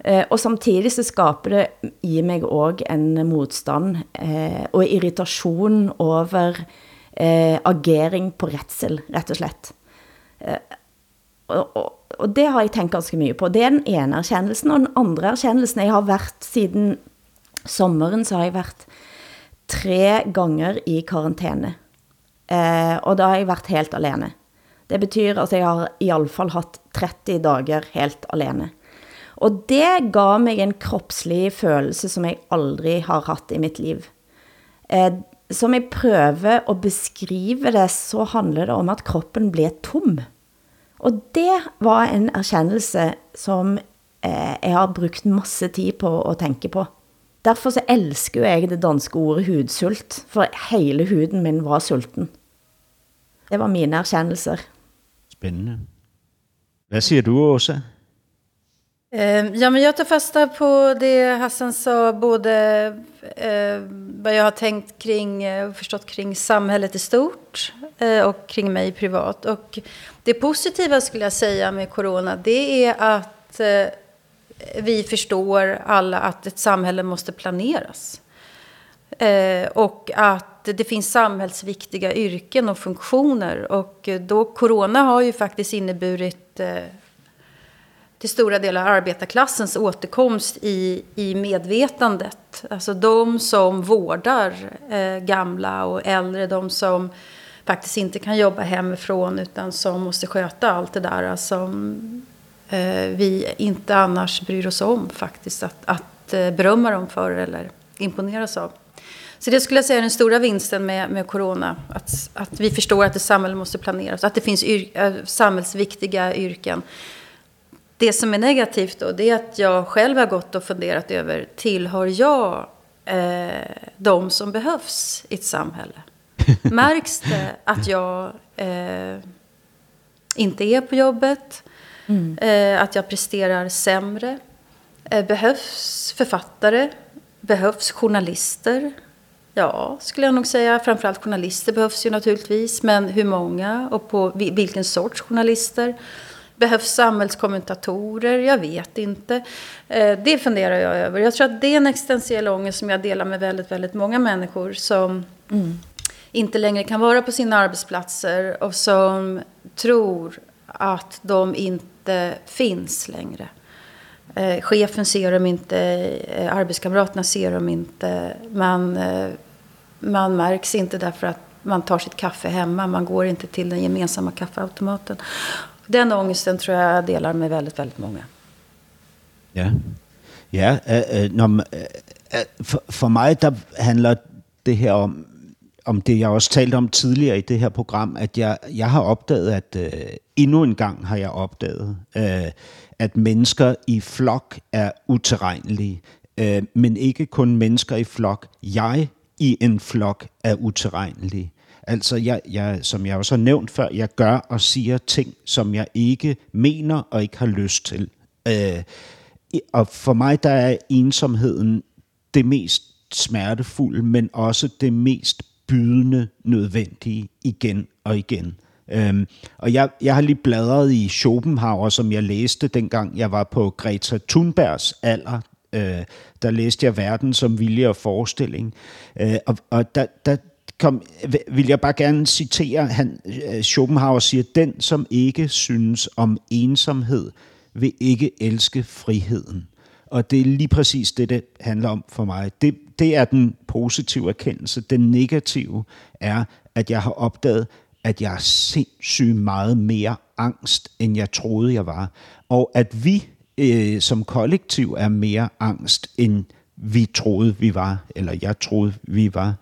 Eh, og samtidig så skaper det i mig också en motstand eh, og irritation over eh, agering på retsel, rett og slett. Eh, og, og, og det har jeg tenkt ganske mye på. Det er den ene erkjennelsen. og den andre erkjennelsen jeg har vært siden sommeren, så har jeg vært tre ganger i karantene. Eh, og da har jeg vært helt alene. Det betyder at jeg har i hatt fall haft 30 dager helt alene. Og det gav mig en kroppslig følelse, som jeg aldrig har haft i mitt liv. Eh, som jeg prøver å beskrive det, så handler det om at kroppen bliver tom. Og det var en erkännelse som eh, jeg har brukt masse tid på att tänka på. Derfor så elsker jeg det danske ordet hudsult, for hele huden min var sulten. Det var mine erkännelser. Spännande. Vad säger du, Åsa? Ehm, ja, men jag tar fasta på det Hassan sa, både eh, vad jag har tänkt kring eh, och förstått kring samhället i stort eh, och kring mig privat. Och det positiva skulle jag säga med corona, det är att eh, vi förstår alla att ett samhälle måste planeras. Eh, och att det finns samhällsviktiga yrken och funktioner. Och eh, då corona har ju faktiskt inneburit eh, till stora delar arbetarklassens återkomst i, i medvetandet. Alltså de som vårdar eh, gamla och äldre, de som faktiskt inte kan jobba hemifrån utan som måste sköta allt det där som eh, vi inte annars bryr oss om faktiskt att, att eh, berömma dem för eller imponeras av. Så det skulle jag säga är den stora vinsten med, med corona. Att, att vi förstår att ett samhälle måste planeras. Att det finns yr, eh, samhällsviktiga yrken. Det som är negativt då, det är att jag själv har gått och funderat över, tillhör jag eh, de som behövs i ett samhälle? Märks det att jag eh, inte är på jobbet? Mm. Eh, att jag presterar sämre? Eh, behövs författare? Behövs journalister? Ja, skulle jag nog säga. Framförallt journalister behövs ju naturligtvis. Men hur många och på vilken sorts journalister? Behövs samhällskommentatorer? Jag vet inte. Eh, det funderar jag över. Jag tror att det är en existentiell ångest som jag delar med väldigt, väldigt många människor som mm. inte längre kan vara på sina arbetsplatser och som tror att de inte finns längre. Eh, chefen ser dem inte, eh, arbetskamraterna ser dem inte. Man, man märks inte därför att man tar sitt kaffe hemma. Man går inte till den gemensamma kaffeautomaten. Den ångesten tror jag delar med väldigt, väldigt många. Ja, ja øh, øh, mig där handlar det här om, om det jag också talte om tidigare i det här program, att jag, jag har upptäckt att øh, endnu en gång har jag upptäckt äh, att människor i flock är uterrenlige. Äh, men inte kun människor i flock. Jag i en flock är uterrenelig. Altså, jeg, jeg, som jeg også har nævnt før, jeg gør og siger ting, som jeg ikke mener og ikke har lyst til. Øh, og for mig, der er ensomheden det mest smertefulde, men også det mest bydende nødvendige igen og igen. Øhm, og jeg, jeg har lige bladret i Schopenhauer, som jeg læste dengang jeg var på Greta Thunbergs alder. Øh, der læste jeg Verden som vilje og forestilling. Øh, og og der, der kom, vil jeg bare gerne citere, han, øh, Schopenhauer siger, den som ikke synes om ensomhed, vil ikke elske friheden. Og det er lige præcis det, det handler om for mig. Det, det er den positive erkendelse. Den negative er, at jeg har opdaget, at jeg er sindssygt meget mere angst, end jeg troede, jeg var. Og at vi øh, som kollektiv er mere angst, end vi troede, vi var, eller jeg troede, vi var.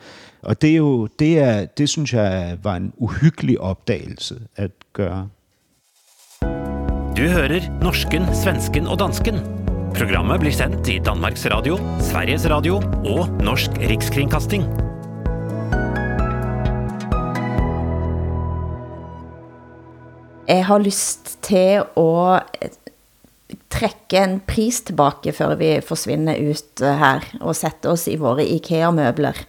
Og det er jo, det, er, det synes jeg var en uhyggelig opdagelse at gøre. Du hører norsken, svensken og dansken. Programmet blir sendt i Danmarks Radio, Sveriges Radio og Norsk Rikskringkasting. Jeg har lyst til å trekke en pris tilbake før vi forsvinner ut här her og setter oss i våre IKEA-møbler.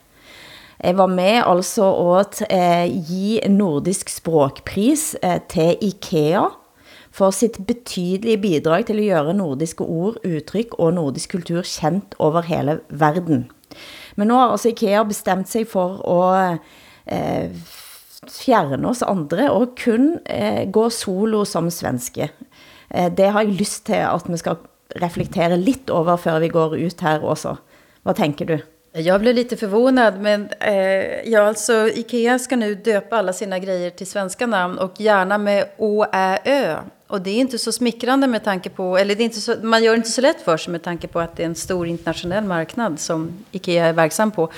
Jeg var med altså å t- eh, gi nordisk språkpris eh, til IKEA for sitt betydelige bidrag til å gjøre nordiske ord, uttrykk og nordisk kultur kjent over hele verden. Men nå har altså IKEA bestemt seg for å eh, fjerne oss andre og kun eh, gå solo som svenske. Eh, det har jag lyst till att vi ska reflektera lite över før vi går ut här också. Vad tänker du? Jag blev lite förvånad, men eh, ja, alltså Ikea ska nu döpa alla sina grejer till svenska namn och gärna med Å, Ä, Ö. Och det är inte så smickrande med tanke på, eller det är inte så, man gör det inte så lätt för sig med tanke på att det är en stor internationell marknad som Ikea är verksam på.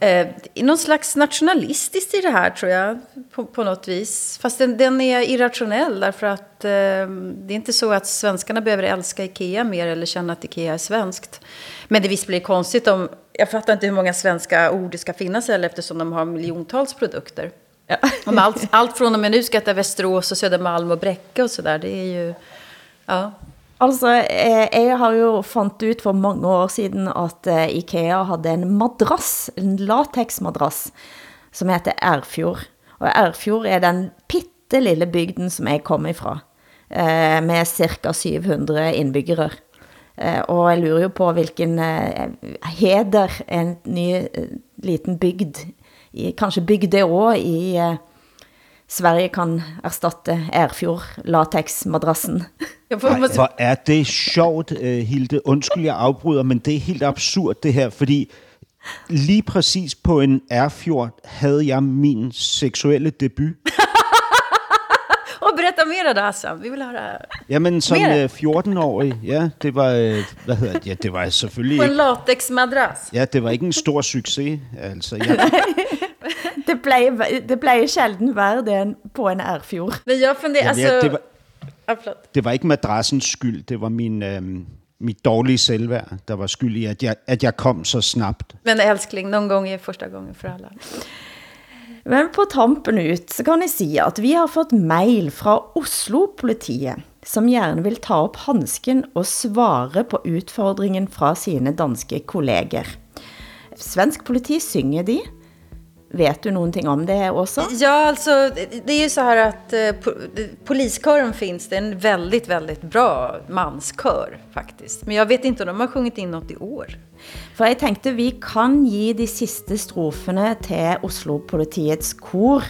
Eh, någon slags nationalistiskt i det här tror jag, på, på något vis. Fast den, den är irrationell därför att eh, det är inte så att svenskarna behöver älska Ikea mer eller känna att Ikea är svenskt. Men det visst blir konstigt om, jag fattar inte hur många svenska ord det ska finnas heller eftersom de har miljontals produkter. Om allt, allt från och med nu ska heta Västerås och Södermalm och Bräcke och sådär, det är ju, ja. Altså, eh, jeg har jo fant ut for mange år siden at eh, IKEA hadde en madrass, en latexmadrass, som heter Erfjord. Og Erfjord er den pyttelilla bygden som jeg kommer ifra, eh, med cirka 700 innbyggere. Och og jeg lurer jo på hvilken heder en ny liten bygd, kanske bygd det också i Sverige kan erstatte Erfjord latexmadrassen. Ej, hvor er det sjovt, øh, Hilde. Undskyld, jeg afbryder, men det er helt absurd det her, fordi lige præcis på en Erfjord havde jeg min seksuelle debut. Och berätta mer då Hassan, vi vill höra. Jamen, som Mere? øh, 14-årig, ja, det var, øh, hvad hedder det, ja, det var selvfølgelig På en latexmadrass. ja, det var ikke en stor succes, altså, jeg, det blev, det blev sjelden være det på en Erfjord. Men jag funderar, Jamen, alltså... ja, det, var, det var ikke madrassens skyld, det var min, øh, mit dårlige selvværd, der var skyld i, at jeg, at jeg kom så snabt. Men älskling, någon gång är första gången för alla. Men på tampen ut så kan jeg si at vi har fått mail fra Oslo-politiet, som gjerne vil ta opp hansken og svare på utfordringen fra sine danske kolleger. Svensk politi synger de. Vet du någonting om det också? Ja, alltså det är ju så här att eh, po- poliskören finns, det är en väldigt, väldigt bra manskör faktiskt. Men jag vet inte om de har sjungit in något i år. For jeg tenkte vi kan gi de siste strofene til Oslo-politiets kor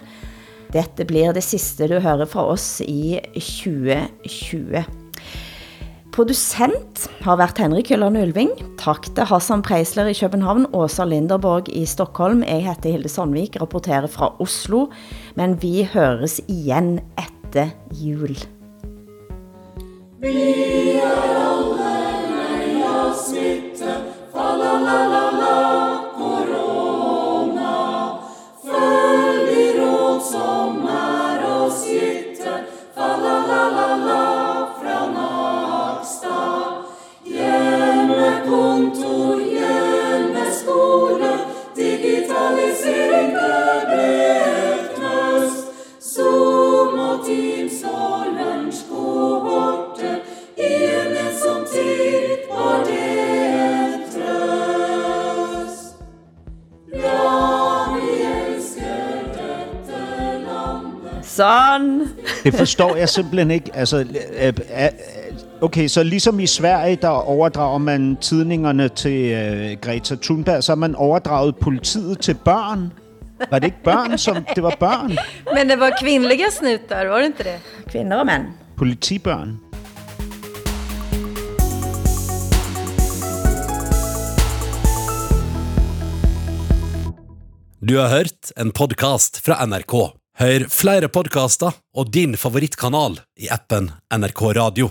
Dette blir det siste du hører fra oss i 2020. Producent har vært Henrik Hylland Ulving. Takk til Hassan Preisler i København, Åsa Linderborg i Stockholm. Jeg heter Hilde Sandvik, rapporterer fra Oslo. Men vi høres igjen etter jul. Vi er alle lei av smitte, fa la la la la, korona. Følg de råd som er oss gitte, fa-la-la-la-la, Sånn. Det forstår jeg simpelthen ikke. Altså, okay, så ligesom i Sverige, der overdrager man tidningerne til øh, Greta Thunberg, så har man overdraget politiet til børn. Var det ikke børn, som det var børn? Men det var kvinnliga snutar, var det inte det? Kvinnor och män. Politibørn. Du har hørt en podcast fra NRK. Hør flere podcaster og din favorittkanal i appen NRK Radio.